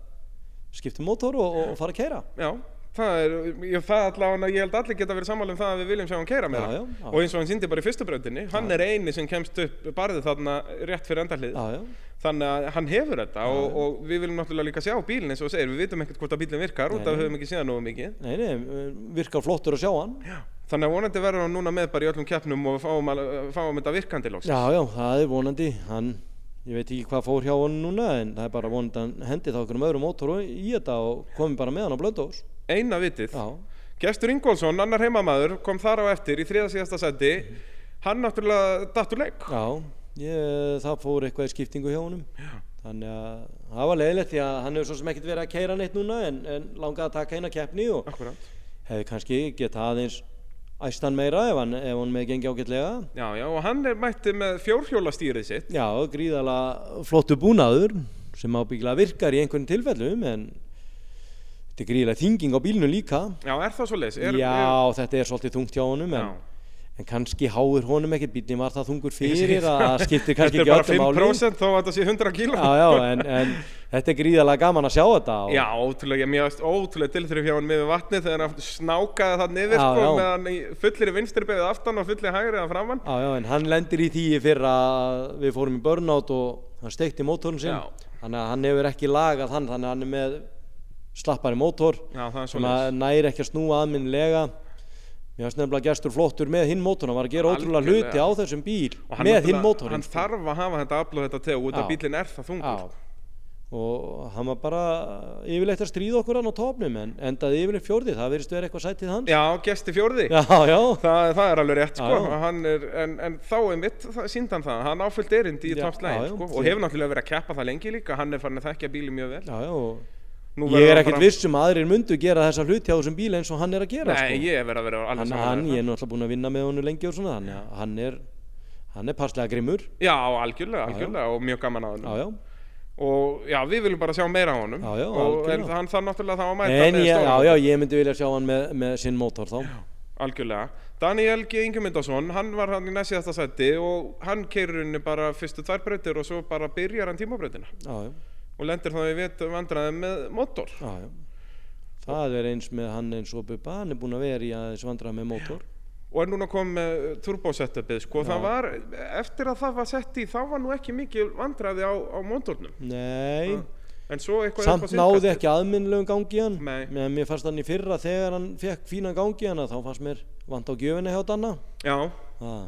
skipta um mótor og, og fara að keira. Já, það er, ég, það allavega, ég held allir geta verið sammála um það að við viljum sjá hann keira með Já, það já, já. og eins og hann síndi bara í fyrstu brautinni hann er eini sem kemst upp barðið þarna rétt fyrir endalið Já, já. þannig að hann hefur þetta og, og við viljum náttúrulega líka sjá bílinn eins og segir, við vitum ekkert hvort að bílinn virkar út af að við höfum ekki séð nógu mikið Nei, nei, virkar flottur að sjá hann. þannig að vonandi verður hann núna með bara í öllum keppnum og fáum, al- fáum þetta virkandi loks Já, já, það er vonandi. Hann, ég veit ekki hvað fór hjá hann núna en það er bara vonandi að hendi þá okkur um öðrum mótor í þetta og komi bara með hann á blöndós. Eina vitið, Já, Gestur Ingólfsson, annar heimamaður, kom þar á eftir í þriða síðasta seti. Hann náttúrulega datt úr leik. Já, ég, það fór eitthvað í skiptingu hjá honum. Já. Þannig að það var leiðilegt því að hann hefur svo sem ekkert verið að keira neitt núna en, en langaði að taka eina keppni og Akkurat. hefði kannski geta aðeins æstan meira ef hann, ef hann með gengi ágætlega. Já, já, og hann er mætti með fjórhjólastýrið sitt. Já, gríðalega flottu búnaður sem ábyggilega virkar í einhvern tilfellum en þetta er gríðalega þinging á bílnu líka. Já, er það svo leis? Já, þetta er svolítið þungt hjá honum en, en kannski háir honum ekkert bílni var það þungur fyrir að skiptir kannski ekki öllum Þetta er bara 5% þó að þetta sé 100 kíló. Já, já, en, en þetta er gríðalega gaman að sjá þetta. Og... Já, ótrúlega, mér varst ótrúlega tilþrif hjá hann með vatni þegar hann snákaði það niður sko, já. með hann í fullir vinstri beðið aftan og fullir hægri að framann. Já, já, en hann lendir í því fyrir að við fórum í burnout og hann steikti mótorn sinn. Já. Þannig að hann hefur ekki lagað hann, þannig að hann er með slappari mótor Já, sem næri ekki að snúa aðminnilega. Mér finnst nefnilega gestur flottur með hinn mótorn, hann var að gera ótrúlega hluti á þessum bíl með hinn mótorinn. Hann þarf að hafa þetta afl og þetta teg út að bílinn er það þungur. Já, og hann var bara yfirleitt að stríða okkur hann á topnum en endaði yfirleitt fjórði, það verðist vera eitthvað sætið hans. Já, gesti fjórði. já, já. Það, það er alveg rétt sko, er, en, en þá er mitt, sínd hann það, hann áfyllt erindi í já. sko, og hefur náttúrulega verið að keppa það lengi líka, hann er farin að þekkja bíli mjög vel. Ég er ekkert bara- viss um að aðrir mundu gera þessa hluti á þessum bíl eins og hann er að gera Nei, sko. ég er verið að vera alveg hann, saman hann, ég er náttúrulega búin að vinna með honum lengi og svona þannig að hann er hann er passlega grimmur Já, algjörlega, algjörlega og mjög gaman að hann. já, já. Og já, við viljum bara sjá meira á honum. Já, og, algjörlega. hann þarf náttúrulega þá að mæta En ég, já, já, ég myndi vilja sjá hann með, með sinn mótor þá Algjörlega. Daniel G. Ingemyndarsson, hann var hann í næst síðasta seti og hann keirur henni bara fyrstu tvær brautir og svo bara byrjar hann tímabrautina. já, já, Og lendir þá í vit vandræði með mótor. já, já. það er eins með hann eins og Bubba hann er búin að vera í aðeins vandrað með mótor og er núna komið með turbosetupið sko, það var, eftir að það var sett í þá var nú ekki mikil vandræði á, á mótornum nei, en svo eitthvað samt náði ekki aðminnlegum gangi hann. Meðan mér fannst hann í fyrra þegar hann fekk fínan gangi hann þá fannst mér vant á gjöfinni hjá Danna. Já, ah,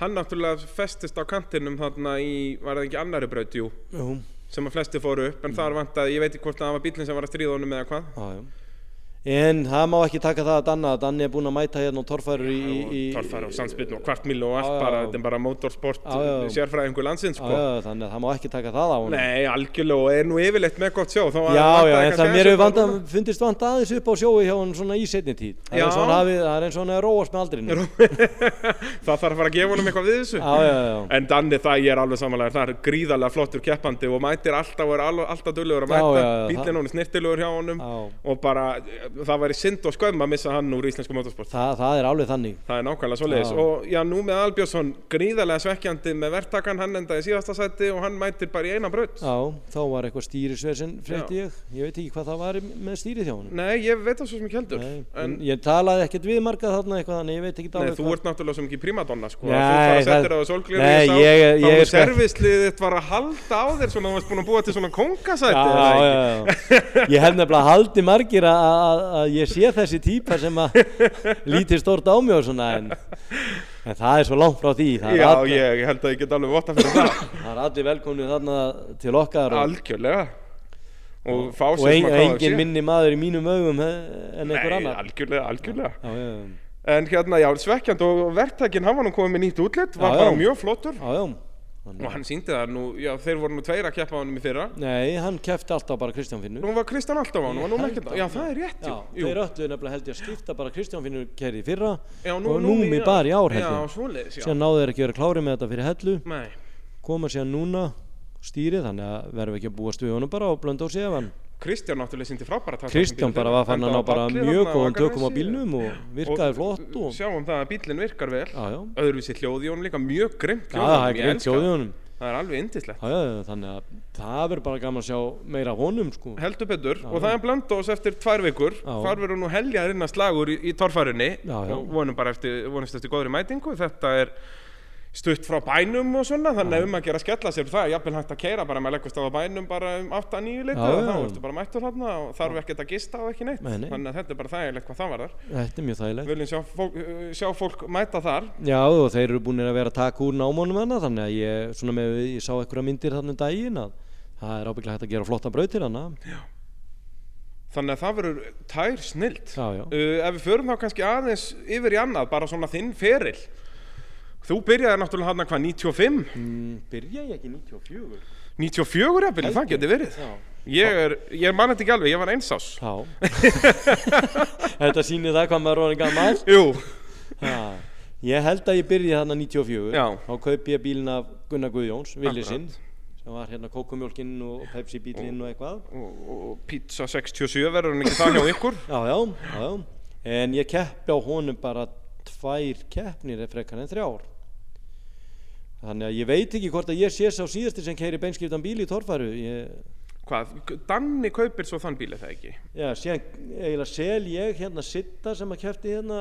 hann náttúrulega festist á kantinum þarna í, var það ekki annari braut, jú. Jú, sem að flesti fóru upp, en þar vantaði, ég veit ekki hvort að það var bílinn sem var að stríða honum eða hvað En það má ekki taka það að Danna Danni er búinn að mæta hérna og torfærur í, í, Torfæra og sandspiln og kvartmíl og allt bara, þetta er bara motorsport sérfræðingur landsins sko. já, þannig að það má ekki taka það á honum. Nei, algjörlega og er nú yfirleitt með gott sjó þá Já, já, en það mér hefur fundist vant aðeins upp á sjói hjá hann svona í setni tíð. Það er, svona, það er eins og hann er róast með aldrinu það þarf að fara að gefa honum eitthvað við þessu. Já, já, já. En Danni það ég er alveg samanlega, það er gríðarlega það væri synd og skömm að missa hann úr íslensku motorsport. Það, það er alveg þannig Það er nákvæmlega svoleiðis Já. og já nú með Albjörnsson gríðarlega svekkjandi með verktakan, hann endaði síðasta sæti og hann mætir bara í eina braut. Já, þá var eitthvað stýrisversin frétti ég Ég veit ekki hvað það var með stýrið hjá hann Nei, ég veit það svo sem ekki heldur. Nei, en, ég talaði ekkert við marga þarna eitthvað þannig ég veit ekki nei, þú ert náttúrulega svo mikið primadonna sko, Nei, að þú fara að setja þér Nei, að. Ég sé þessi típa sem að lítið stórt á mig og svona en, en það er svo langt frá því Já, allir, ég held að ég get alveg votta fyrir það það er allir velkomnið þarna til okkar og, Algjörlega Og og sér ein, engin minni maður í mínum augum en einhver Nei, annar algjörlega, algjörlega Já, já, já. En hérna, já, svekkjand og verktakinn, hann var nú komið með nýtt útlit Var bara mjög flottur já, já. Þannig- Og hann síndi það nú, já, þeir voru nú tveir að keppa á honum í fyrra. Nei, hann kefti alltaf bara Kristján Finnur. Nú var Kristján alltaf á var nú ekki held að- Já, það er rétt, Já, jú, þeir öllu nefnilega held ég að skipta bara Kristján Finnur kerði í fyrra Já, og Númi bara í ár held Já, ég. svoleiðis, já. Síðan náðu þeir ekki verið klárið með þetta fyrir hellu. Nei, koma síðan núna stýrið þannig að verðum við ekki að búast við honum bara og blönda á hann Kristján náttúrulega síndi frábæra takta Kristján bara var fann hann á bara mjög góðan tökum á bílnum og virkaði flott og Sjáum það að bílinn virkar vel. Já, já, Öðruvísi hljóði honum líka, mjög grimt já, hljóð í það er alveg indislegt já, já, já, þannig að það verður bara gaman að sjá meira honum sko. Heldur betur. Og það er blöndós eftir tvær vikur. Já. þar verður nú heljar innan slagur í, í torfærinni Já, já. og vonum bara eftir, vonumst eftir góðri mætingu. Þetta er stutt frá bænum og svona þannig að um að gera skella sér það er jafnvel hægt að keira bara með leggust á bænum bara um 8-9 leitu Já, og já. þá ertu bara mættur þarna og þarf ekkert að gista og ekki neitt Nei, nei. þannig að þetta er bara þægilegt hvað það var þar þetta er mjög þægilegt viljum sjá fólk, sjá fólk mæta þar já og þeir eru búin að vera að taka úr námónum hana þannig að ég, svona með, ég sá einhverja myndir þarna um daginn að það er ábygglega hægt að gera flotta brautir hana Þannig að það verður tær snilt. Já, já. Uh, ef við förum þá kannski aðeins yfir í annað, bara svona þinn feril. Þú byrjaði náttúrulega hann hvað, 95? Mm, byrja ég ekki 94? 94 jafnvel, það geti verið. Já. Ég er, ég er mann þetta ekki alveg, ég var einsás. Já. Þetta sýnir það hvað maður er orðin gammal. Jú, Ha. Ég held að ég byrja þarna 94. Já. Þá kaupi ég bílinn af Gunnar Guðjóns, villisinn, sem var hérna kókumjólkinn og Pepsi bílinn og eitthvað. og, og pizza 67 verður hann ekki það hjá ykkur? Já, já, já, já. En ég keppi á honum bara tvær keppnir eða frekar en þrjár. Þannig að ég veit ekki hvort að ég sé sá síðasti sem keiri beinskiptan bíl í torfæru. Ég, Hvað, Danni kaupir svo þann bíl eða ekki? já, síðan eiginlega sel ég hérna Sitta sem að kefti hérna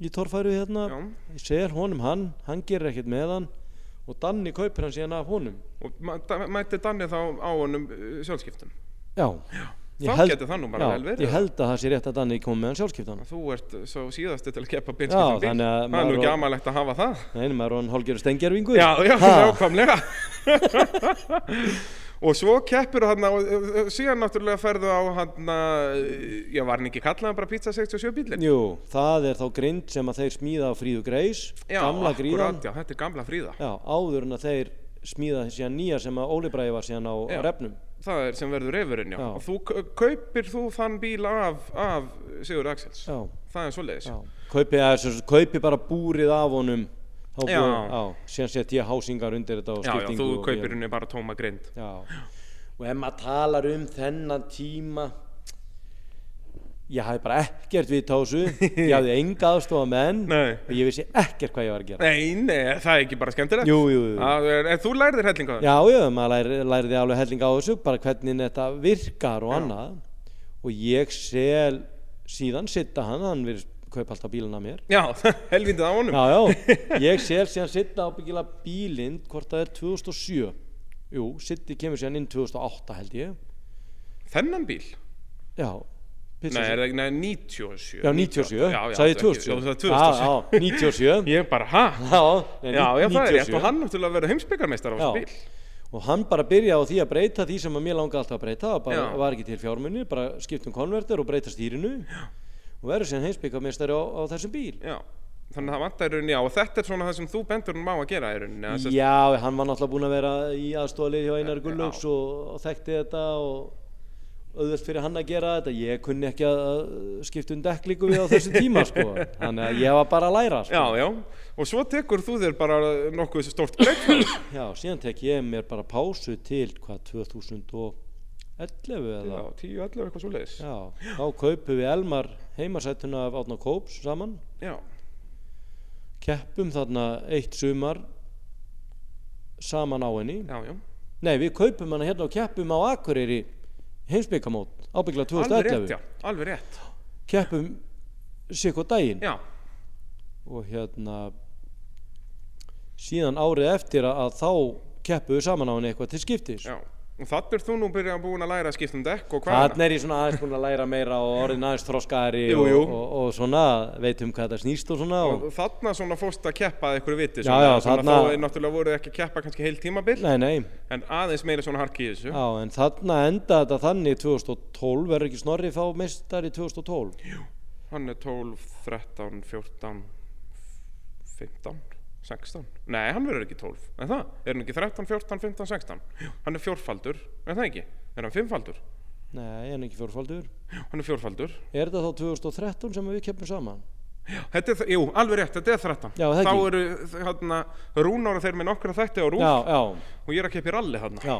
í torfæru hérna. Já. Ég sel honum hann, hann gerir ekkert með hann og Danni kaupir hann síðan af honum. Og mætti Danni þá á honum uh, sjálfskiptum? Já. Ég Þá gæti það nú bara já, vel verið. Ég held að það sé rétt að Danni kom með hann sjálfskiptan. Þú ert svo síðasti til að keppa Já, beinskiptum bíl. að það er nú ekki og- amalegt að hafa það. Nei, maður er hann hálgjörðu stengjarvingur. Já, já, nákvæmlega. og svo keppir hann og uh, síðan náttúrulega ferðu á hann já, var hann ekki kallaðan bara pizza 67 bílinn? Jú, það er þá grind sem að þeir smíða á Fríðu Greis, Já, gamla gríðan, já, þetta er gamla fríða. já, áður en að þeir smíða síðan nýja sem að Óli Bræði var síðan á, á refnum. Það er sem verður refurinn, já. Já. Og þú kaupir þú þann bíl af, af Sigur Axels? Já, Það er svoleiðis. já. Kaupi, eða, sem sagt, kaupi bara búrið af honum, síðan sett ég hásingar undir þetta Já, já, þú kaupir henni bara tóma grind. Já, og ef maður talar um þennan tíma ég hafði bara ekkert við tásu ég hafði enga aðstofa menn Nei. og ég vissi ekkert hvað ég var að gera Nei, nei, það er ekki bara skemmtilegt. Jú, jú, jú. Er, en þú lærðir hellinga það? Já, já, maður læri, læriði alveg helling á þessu bara hvernig þetta virkar og annað og ég sel síðan sitta hann, hann vil kaupa alltaf bílinn af mér Já, helvindið á honum. Já, já, ég sel síðan sitta ábyggilega bílinn hvort það er 2007 Jú, sitti kemur síðan inn 2008 held ég Þennan bíl? Já, Nei, er nei, 97. Já, 97, Já, já, sagði ég þú ekki- 2007 Já, það er Já, 2007. já, 97 Ég bara, ha? Já, Já, já, það er rétt 97. og hann náttúrulega verður heimsbyggarmeistar á Já. bíl. Og hann bara byrjaði á því að breyta því sem að mér langaði alltaf að breyta og bara Já. var ekki til fjármunni, bara skipt um konverter og breyta stýrinu já. og verður síðan heimsbyggamestari á, á þessum bíl Já, þannig að það vantar í rauninni á og þetta er svona það sem þú bendur hún má að gera að sest- Já, hann var náttúrulega búinn að vera í aðstofalið hjá Einar Gullaugs og, og þekkti þetta og auðvelt fyrir hann að gera þetta. Ég kunni ekki að skipta um dekk líku við á þessu tíma sko. þannig að ég var bara að læra sko. Já, já, og svo tekur þú þér bara nokkuð stórt breytt Já, síðan tek ég mér bara pásu til hvað 2011 eða? Já, 10, 11, eitthvað svo leiðis Já, þá kaupum við Elmar heimasættuna af Átna Kóps saman. Já, keppum þarna eitt sumar saman á henni. Já, já. Nei, við kaupum hana hérna og keppum á Akureyri heimsbyggamót ábyggla Alveg rétt, 2011 já, alveg rétt. Keppum sikko daginn. Já, og hérna síðan árið eftir að, þá keppum við saman á henni eitthvað til skiptis. Já. Og þannig er þú nú byrjað búin að læra að skipta um dekk og hvað Þannig er ég svona aðeins búin að læra meira og orðin aðeins þroskaðari Jú, og, jú. og, og svona veit um hvað þetta snýst og svona og, Og þarna svona fórst að keppa að ykkur viti Já, svona, já, svona þarna- Þó er náttúrulega voruð ekki að keppa kannski heil tímabil Nei, nei, En aðeins meira svona harki í þessu. Já, en þarna enda þetta þannig 2012, verður ekki snorri fá meistari 2012 Hann er 12, 13, 14, 15, 16 Nei, hann verður ekki 12 En það, er hann ekki 13, 14, 15, 16 Jú, Hann er fjórfaldur, er það ekki? Er hann fimmfaldur? Nei, en ekki fjórfaldur? Jú, Hann er fjórfaldur. Er þetta þá 2013 sem við keppum saman? Þetta er, jú, alveg rétt, þetta er 13 Já, Þá eru hérna Rúnar þeir með nokkra rúf. Já, já, Og ég er að keppa í ralli já.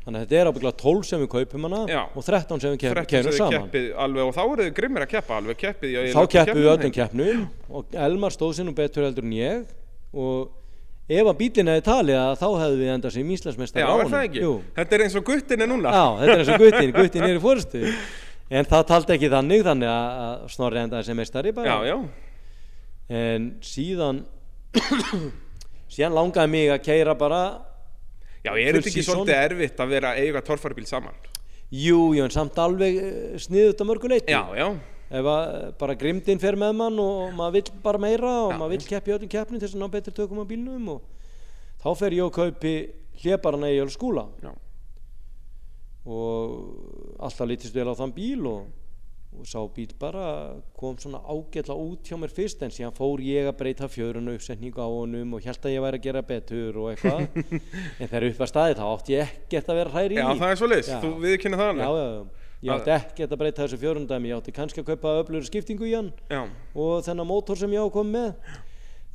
Þannig að þetta er ábygglega 12 sem við kaupum hana Já. og 13 sem við kepp, 13 keppum þið saman. keppið alveg Og þá eru þið grimmir að keppa alveg. Keppið Þá keppum við öllum keppnum og Elmar stóð sér nú betur heldur en ég og ef að bílinn hefði talið að þá hefðu við endað sem Íslandsmeistar Já, á er honum. Þetta er eins og guttin er núna. Já, þetta er eins og guttin, guttin er í fórstu En það taldi ekki þannig þannig að Snorri endaði sem meistari bara. Já, já, En síðan síðan langaði mig að keira bara já, er Full þetta ekki svolítið erfitt að vera eiga torfarbíl saman? Jú, jú, en samt alveg sniðut að mörguleiti Já, já, Ef að bara grimdin fer með mann og maður vill bara meira og maður vill keppi öllum keppni til þess að ná betri tökum á bílnum og þá fer ég og kaupi hlébarana í Jöl skúla já, og alltaf litist vel á þann bíl og, og sá bíl bara kom svona ágætla út hjá mér fyrst en síðan fór ég að breyta fjörun uppsetningu á honum og held að ég væri að gera betur og eitthvað. En þegar upp var staðið þá átti ég ekkert að vera hræri í. Já, það er svo Já. þú viðkynna það já, alveg já, já. Ég átti ekkert að breyta þessu fjörundæmi ég átti kannski að kaupa öflur skiptingu í hann Já, og þennan mótor sem ég á að koma með.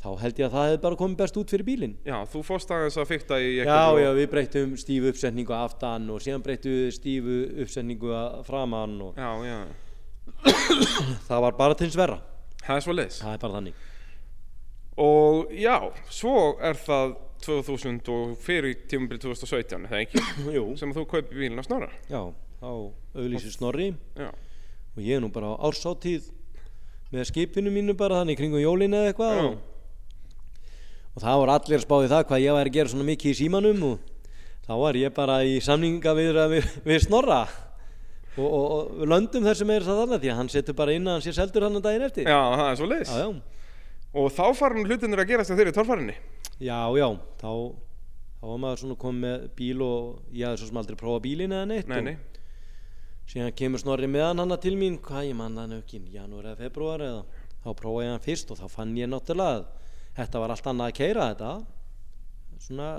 Þá held ég að það hefði bara komið best út fyrir bílinn. Já, þú fórst aðeins að fykta í Já, eitthvað já, við breytum stífu uppsetningu aftan og síðan breytum við stífu uppsetningu að framan og Já, já, það var bara til sverra það er svo leys það er bara þannig. Og já, svo er það 2000 og fyrir tímabil 2017, er það ekki? Jú, Sem að þú kaupi bílinn á Snorra. Já, þá auðlýsir Snorri. Já, og ég er nú bara á ársáttíð með skipinu mínu bara þannig kringum jólin eða eitthvað og, og það voru allir að spáði það hvað ég væri að gera svona mikið í símanum og þá var ég bara í samninga við, við, við Snorra og, og, og löndum þessum er það þarna því að hann setur bara inn að hann sé seldur hann daginn eftir. Já, það er svo já. Og þá farin hlutinir að gerast þegar þeir eru torfarinni Já, já, þá, þá var maður svona komið með bíl og ég hafði svo sem aldrei prófað bílinn eða neitt Nei, nei, síðan kemur snorri meðan hana til mín, hvað ég manna hann ekki, janúar eða februar eða? Þá prófaði ég hann fyrst og þá fann ég náttúrulega að þetta var allt annað að keira þetta. Svona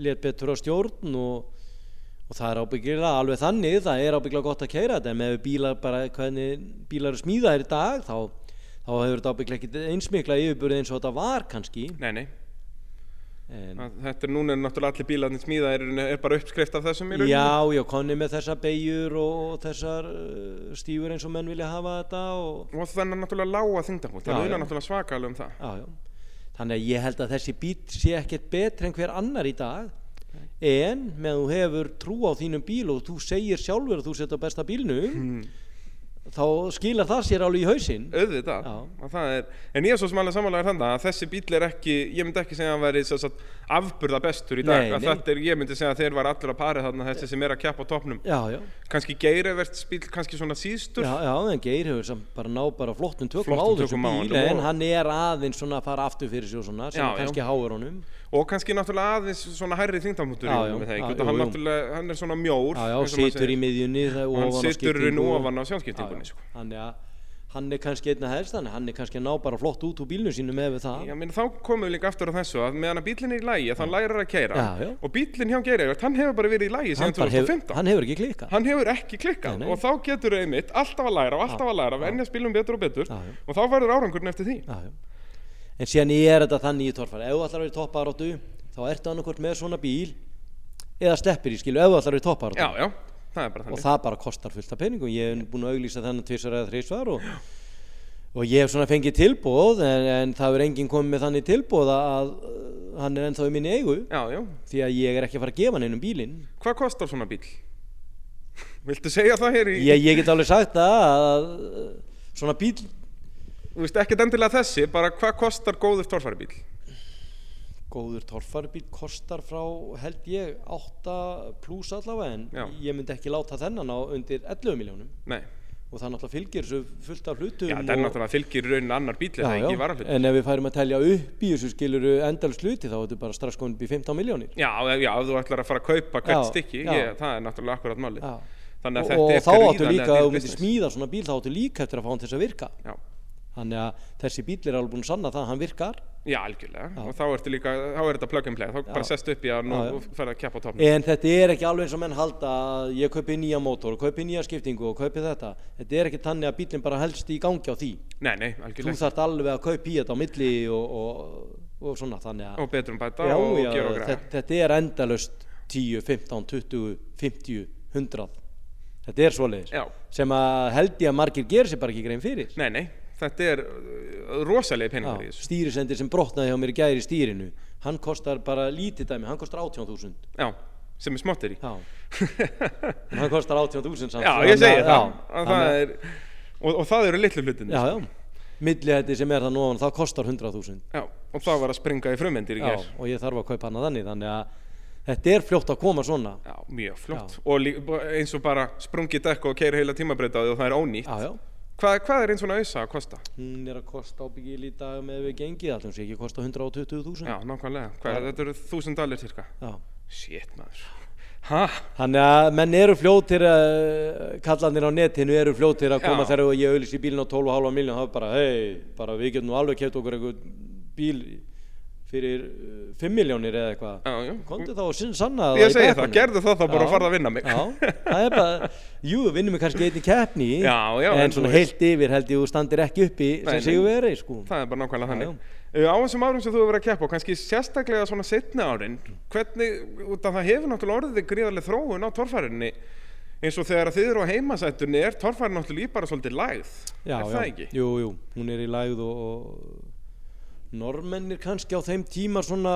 létt betur á stjórn og, og það er ábyggilega alveg þannig, það er ábyggilega gott að keira þetta. En með bílar bara hvernig bílar eru smíðaðir í dag þá, þá hefur þetta ábyggilega ekki einsmikla yfirburði eins og þetta var kannski. Nei, nei en, Að Þetta er núna er náttúrulega allir bílarnir smíða er, er bara uppskrift af þessum í rauninni Já, já, konni með þessar beigjur og þessar uh, stífur eins og menn vilja hafa þetta og, Og þennan náttúrulega lága þingdapúnt Já, Það já. náttúrulega svakalega um það já, já. Þannig að ég held að þessi bíl sé ekkert betri en hver annar í dag en með þú hefur trú á þínum bíl og þú segir sjálfur að þú setja besta bílnum Hmm. Þá skilar það sér alveg í hausinn. Auðvitað. Er, en ég er svo sem alveg samanlega þannig að þessi bíl er ekki, ég myndi ekki segja að hann væri afburða bestur í dag. Nei, nei. þetta er, ég myndi segja að þeir var allir að pari þarna þessi sem er að keppa á topnum Já, já, kannski geirivert bíl, kannski svona síðstur. Já, já, en Geir hefur samt bara ná bara flottum tökum á þessu bíl en hann er aðeins svona að fara aftur fyrir sig og svona sem kannski háur honum og kannski náttúrulega aðeins svona hærri jú, hann, hann er svona mjór Já, já, og situr í miðjunni og hann situr og- ofan á sjónskiptingunni sko. Þannig að hann er kannski einna helst þannig að hann er kannski að ná bara flott út úr bílnum sínu með það. Já, meni, þá komum við líka aftur á þessu að meðan að bílinn er í lægi þá lærir að keira og bílinn hjá Geirivert, hann hefur bara verið í lægi hann, 2015 hann hefur ekki klikkað. Hann hefur ekki klikkað. Og þá getur þau einmitt alltaf að læra og alltaf að læra, venja spilum betur og betur. Og þá verður árangurinn eftir því. En síðan er þetta þannig í torfari. Ef þú ætlar að vera í topparóttu þá ertu annarkvort með svona bíl eða sleppir í skilu ef þú ætlar að vera í topparóttu og það bara kostar fullt af peningum. Ég hef búin að auglýsa þennan tvisar eða þrísvar og, og ég hef svona fengið tilbúð en, en það er enginn komið með þannig tilbúð að hann er ennþá í minni eigu. Já, já, því að ég er ekki að fara að gefa hann einum bílinn. Hvað kostar svona bíl? viltu segja það hér í ég, ég get alveg sagt að svona bíl þú veist ekkert endilega þessi, bara hvað kostar góður torfæri bíl? góður torfaribíl kostar frá held ég 8 pluss allavega en Já. ég myndi ekki láta þennan á undir 11 miljónum nei, og það náttúrulega fylgir þessu fullt af hlutum já, það er náttúrulega fylgir raunin annar bíl eða Já, ekki já, varahlut en ef við færum að telja upp í þessu skiluru endalst hluti þá er þetta bara strax komin upp í 15 miljónir já, já, ef þú ætlar að fara að kaupa hvert stykki, ég, það er náttúrulega akkurat málið. Og, og er þá áttu líka dýr þú myndir smíða svona bíl þá áttu líka eftir að fá hann til þess að virka. Já, þannig að þessi bíl er alveg búin að sanna það að hann virkar. Já, algjörlega. Já. og þá ertu líka, þá er þetta plug and play. Þá bara Já. sest upp í já. og ferð að keppa á topnum en þetta er ekki alveg eins og menn halda að ég kaupi nýja mótor, kaupi nýja skiptingu og kaupi þetta. Þetta er ekki þannig að bílinn bara helst í gangi á því. Nei, nei, þú algjörlega þarft alveg að kaupa í þetta á milli og, og, og svona þannig að og betrum bæta og gera og græða þetta, þetta er endalust 10, 15, 20, 50, 100 þetta er svoleiðis. Sem að held ég að margir gerir sér bara ekki grein fyrir. Nei, nei, þetta er uh, rosalega peningar í Já, þessu. stýrisendir sem brotnaði hjá mér í gæri í stýrinu hann kostar bara lítið dæmi hann kostar 18.000 já, sem er smottir í. Já. Hann kostar 18.000 samt. Já, ég segi að- það, já, það að- er og, og það eru litlu hlutin já, já. Millihætti sem er það nú það kostar 100.000 já, og það var að springa í frumendir í já, ger og ég þarf að kaupa hana þannig þannig að þetta er fljótt að koma svona. Já, mjög flott og lí, eins og bara sprungið dekk og keiri heila tímabreytaði og það er ónýtt. Já, já hvað, hvað er einn svona auðsa að kosta? hún er að kosta ábyggil í dag með við gengið allum sé ekki að kosta 120.000 já, nákvæmlega, hvað, þetta eru þúsund dalir cirka? Já, shit maður. Ha? Þannig að menn eru fljótir að kallandir á netinu eru fljótir að koma þegar ég auðlis í bílinn á 12,5 miljón þá er bara, hei, bara við getum nú alveg keft okkur einhvern bíl fyrir uh, 5 miljónir eða eitthvað. Komdu þá og sanna Ég segi það, gerðu það þá bara að fara að vinna mig. Já, það er bara, jú, vinnum við kannski einni keppni Já, já, en en svona heilt yfir held ég þú standir ekki uppi sem sigur verið, sko. Það er bara nákvæmlega þannig. Uh, Á þessum árum sem þú hefur verið að keppa og kannski sérstaklega svona setni árin, hvernig, það hefur náttúrulega orðið gríðarlega þróun á torfærinni eins og þegar þið eru á heimasættunni er torfærin náttúrulega í bara svolítið lægð, normennir kannski á þeim tíma svona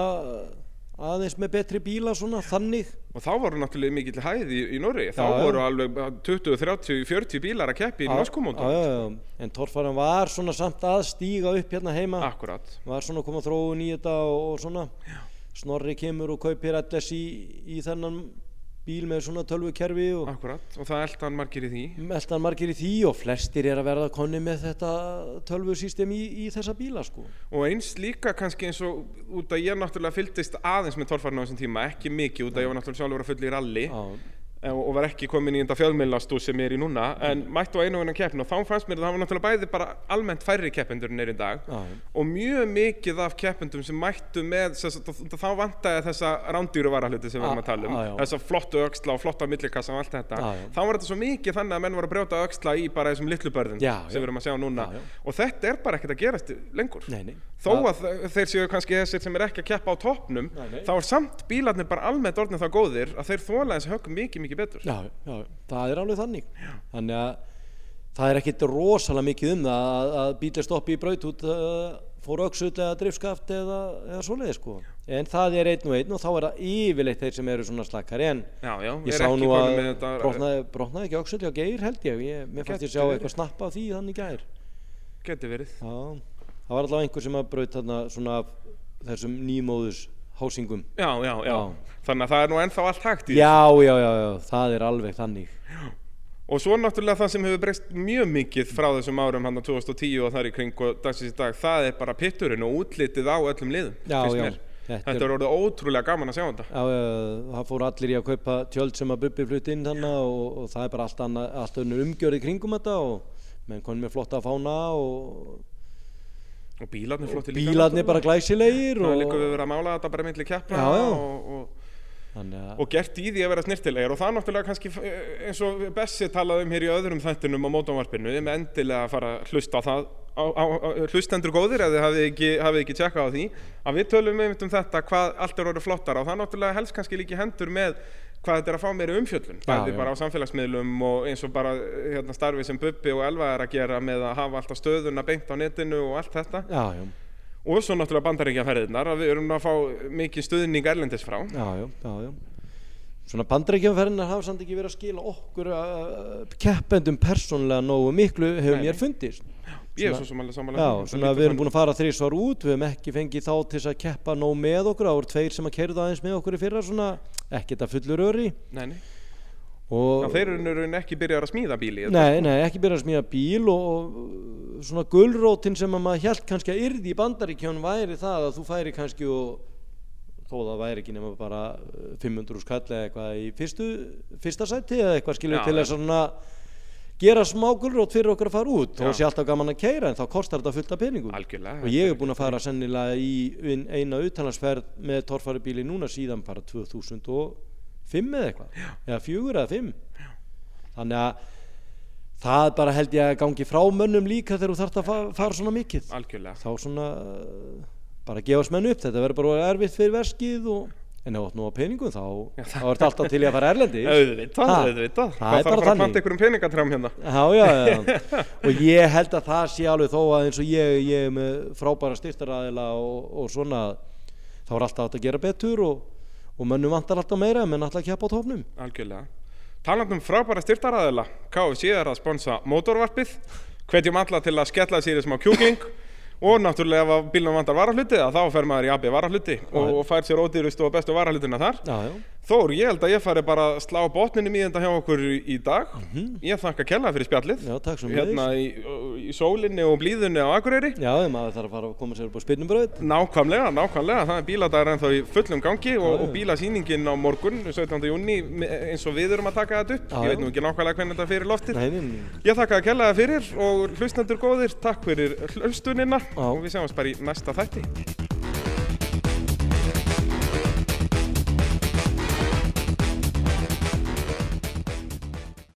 aðeins með betri bíla svona þannig Og þá voru náttúrulega mikill hæð í, í Norri, þá Já, já. voru alveg 20, 30, 40 bílar að keppi í Já, norskumóndum. já, já, já. en torfaran var svona samt að stíga upp hérna heima Akkurat. var svona að koma þróun í þetta og, og svona Snorri kemur og kaupir LS í, í þennan bíl með svona tölvukerfi og Akkurat, og það elda hann margir í því. meldan margir í því og flestir er að verða konni með þetta tölvusystem í, í þessa bíla sko. Og eins líka kannski eins og út að ég náttúrulega fylgdist aðeins með torfærinu á þessum tíma, ekki mikið út að ég var náttúrulega sjálfur að fulla í ralli Já, og og var ekki komin í þetta fjölmiðlastú sem ég er í núna en mættu á einu og einu keppni og þá fannst mér að það var náttúrulega bæði bara almennt færri keppendur en er í dag já, og mjög mikið af keppendum sem mættu með þess, þá vantaði þessa rándýru varahluti sem við erum að tala um já. þessa flottu öxla og flotta millikassa og allt þetta. Já. þá var þetta svo mikið þannig að menn voru að brjóta öxla í bara þessum Já, sem við erum að sjá núna. Já. og þetta er bara ekkert að gerast lengur. Nei, nei. Þó að þe- þeir séu kannski þessir sem er ekki að keppa á toppnum þá er samt bílarnir bara almennt orðin það góðir að þeir þóla þessi högg mikið mikið betur. Já, já, það er alveg þannig. Þannig að það er ekkit rosalega mikið um það að, að bílir stoppi í braut út uh, fór öksull eða driftskaft eða, eða svoleiði sko. En það er einn og einn og þá er það yfirleitt þeir sem eru svona slakkari. En já, já, ég sá nú að brotnaði, brotnaði ekki öksull hjá Geir held ég, ég mér fannst ég sjá eitthvað snappa af því þannig gær. Geti verið. Já, það var allavega einhver sem að braut þarna svona af þessum nýmóðus hásingum já, já, já, þannig að það er nú ennþá allt hægt í já, já, já, já, það er alveg þannig. Og svo náttúrulega það sem hefur breyst mjög mikið frá þessum árum hann 2010 og þar í kring og dagsins í dag, það er bara pitturinn og útlitið á öllum liðum, Já, já, þetta Þetta er- er orðið ótrúlega gaman að sjá þetta. Já, já, það fór allir í að kaupa tjöld sem að Bubbi flutt inn þannig og, og það er bara allt, annað, allt önnur umgjörð í kringum þetta og menn konum með flotta fána og, Og bílarnir flottir líka. bílarnir bara glæsilegir og, líka við verið að mála þetta bara myndli keppna Já, já. og, og, þannig að og gert í því að vera snirtilegir og það er náttúrulega kannski eh, eins og Bessi talaði um hér í öðrum þættinum á mótumvarpinu, erum endilega að fara að hlusta á það á, á, á, hlustendur góðir þið hafið ekki, hafið ekki tjekkað á því að við tölum um þetta hvað allt er orðið flottara og það er náttúrulega helst kannski líki hendur með hvað þetta er að fá meiri umfjöllun bæði já. bara á samfélagsmiðlum og eins og bara hérna, starfi sem Bubbi og Elva er að gera með að hafa alltaf stöðuna beint á netinu og allt þetta. Já, já, og svo náttúrulega bandaríkjaferðirnar að við erum að fá mikið stuðning erlendis frá. Já, já, já, já. Svona bandarækjumferðinar hafa samt ekki verið að skila okkur uh, keppendum persónlega nógu miklu hefur mér fundist ég er svo samanlega samanlega Já, svona við erum búin að fara þrísvar út við hefum ekki fengið þá til að keppa nóg með okkur það voru tveir sem að kerða aðeins með okkur í fyrra svona ekkert að fullur öri Nei, nei. og Já, þeir eru ekki byrjar að smíða bíli Nei, nei, ekki byrja að smíða bíl og, og svona gulrótin sem að maður held kannski að yrði í bandaríkjón væri það að þú færi kannski og þó það væri ekki nema bara uh, 500 skall eða eitthvað í fyrstu, fyrsta sæti eða eitthvað skilur Já, til þess að svona gera smá gulrót fyrir okkur að fara út Já. og sé alltaf gaman að keira en þá kostar þetta fullt af peningum. Algjörlega og ég er búinn að fara sennilega í ein- eina utanlandsferð með torfæri bíli núna síðan bara 2005 eða eitthvað. Eða fjögur eða fimm. Þannig að það bara held ég að gangi frá mönnum líka þegar þú þarft að fa- fara svona mikið. Algjörlega. Þá svona bara gefast menn upp þetta verður bara erfitt fyrir verskið og en ef þú átt nú á peningum þá, þá er þetta alltaf til í að fara erlendi Auðvitað, auðvitað. Það er þarf bara að fara að þannig. planta ykkur um peningatram hérna? Já, já, já, og ég held að það sé alveg þó að eins og ég, ég er með frábæra styrtaræðila og, og svona þá er alltaf að gera betur og, og mönnum vantar alltaf meira menn alltaf að keppa á tófnum Algjörlega. Talandum um frábæra styrtaraðila KFC er að sponsa mótorvarpið Hvetjum alla til að skella sér í smá kjúkling Og náttúrulega ef að bílnum vantar varahluti þá fer maður í AB varahluti og, og fær sér ódýrustu og bestu varahlutina þar. Já, já, Þór, ég held að ég fari bara að slá botninum í þetta hjá okkur í dag. Ég þakka kella fyrir spjallið. Já, Hérna í, í sólinni og blíðunni á Akureyri. Já, maður þarf að koma sér upp á spilnubröð. Nákvæmlega, nákvæmlega. Það er bíladagar ennþá í fullum gangi og, og bílasýningin á morgun, 17. júni, eins og við erum að taka þetta upp. Já, Ég veit nú ekki nákvæmlega hvernig þetta fyrir loftið. Nei, Ég þakka að kella það fyrir og hlustendur góðir, takk fyrir hlustunina og við sjáumst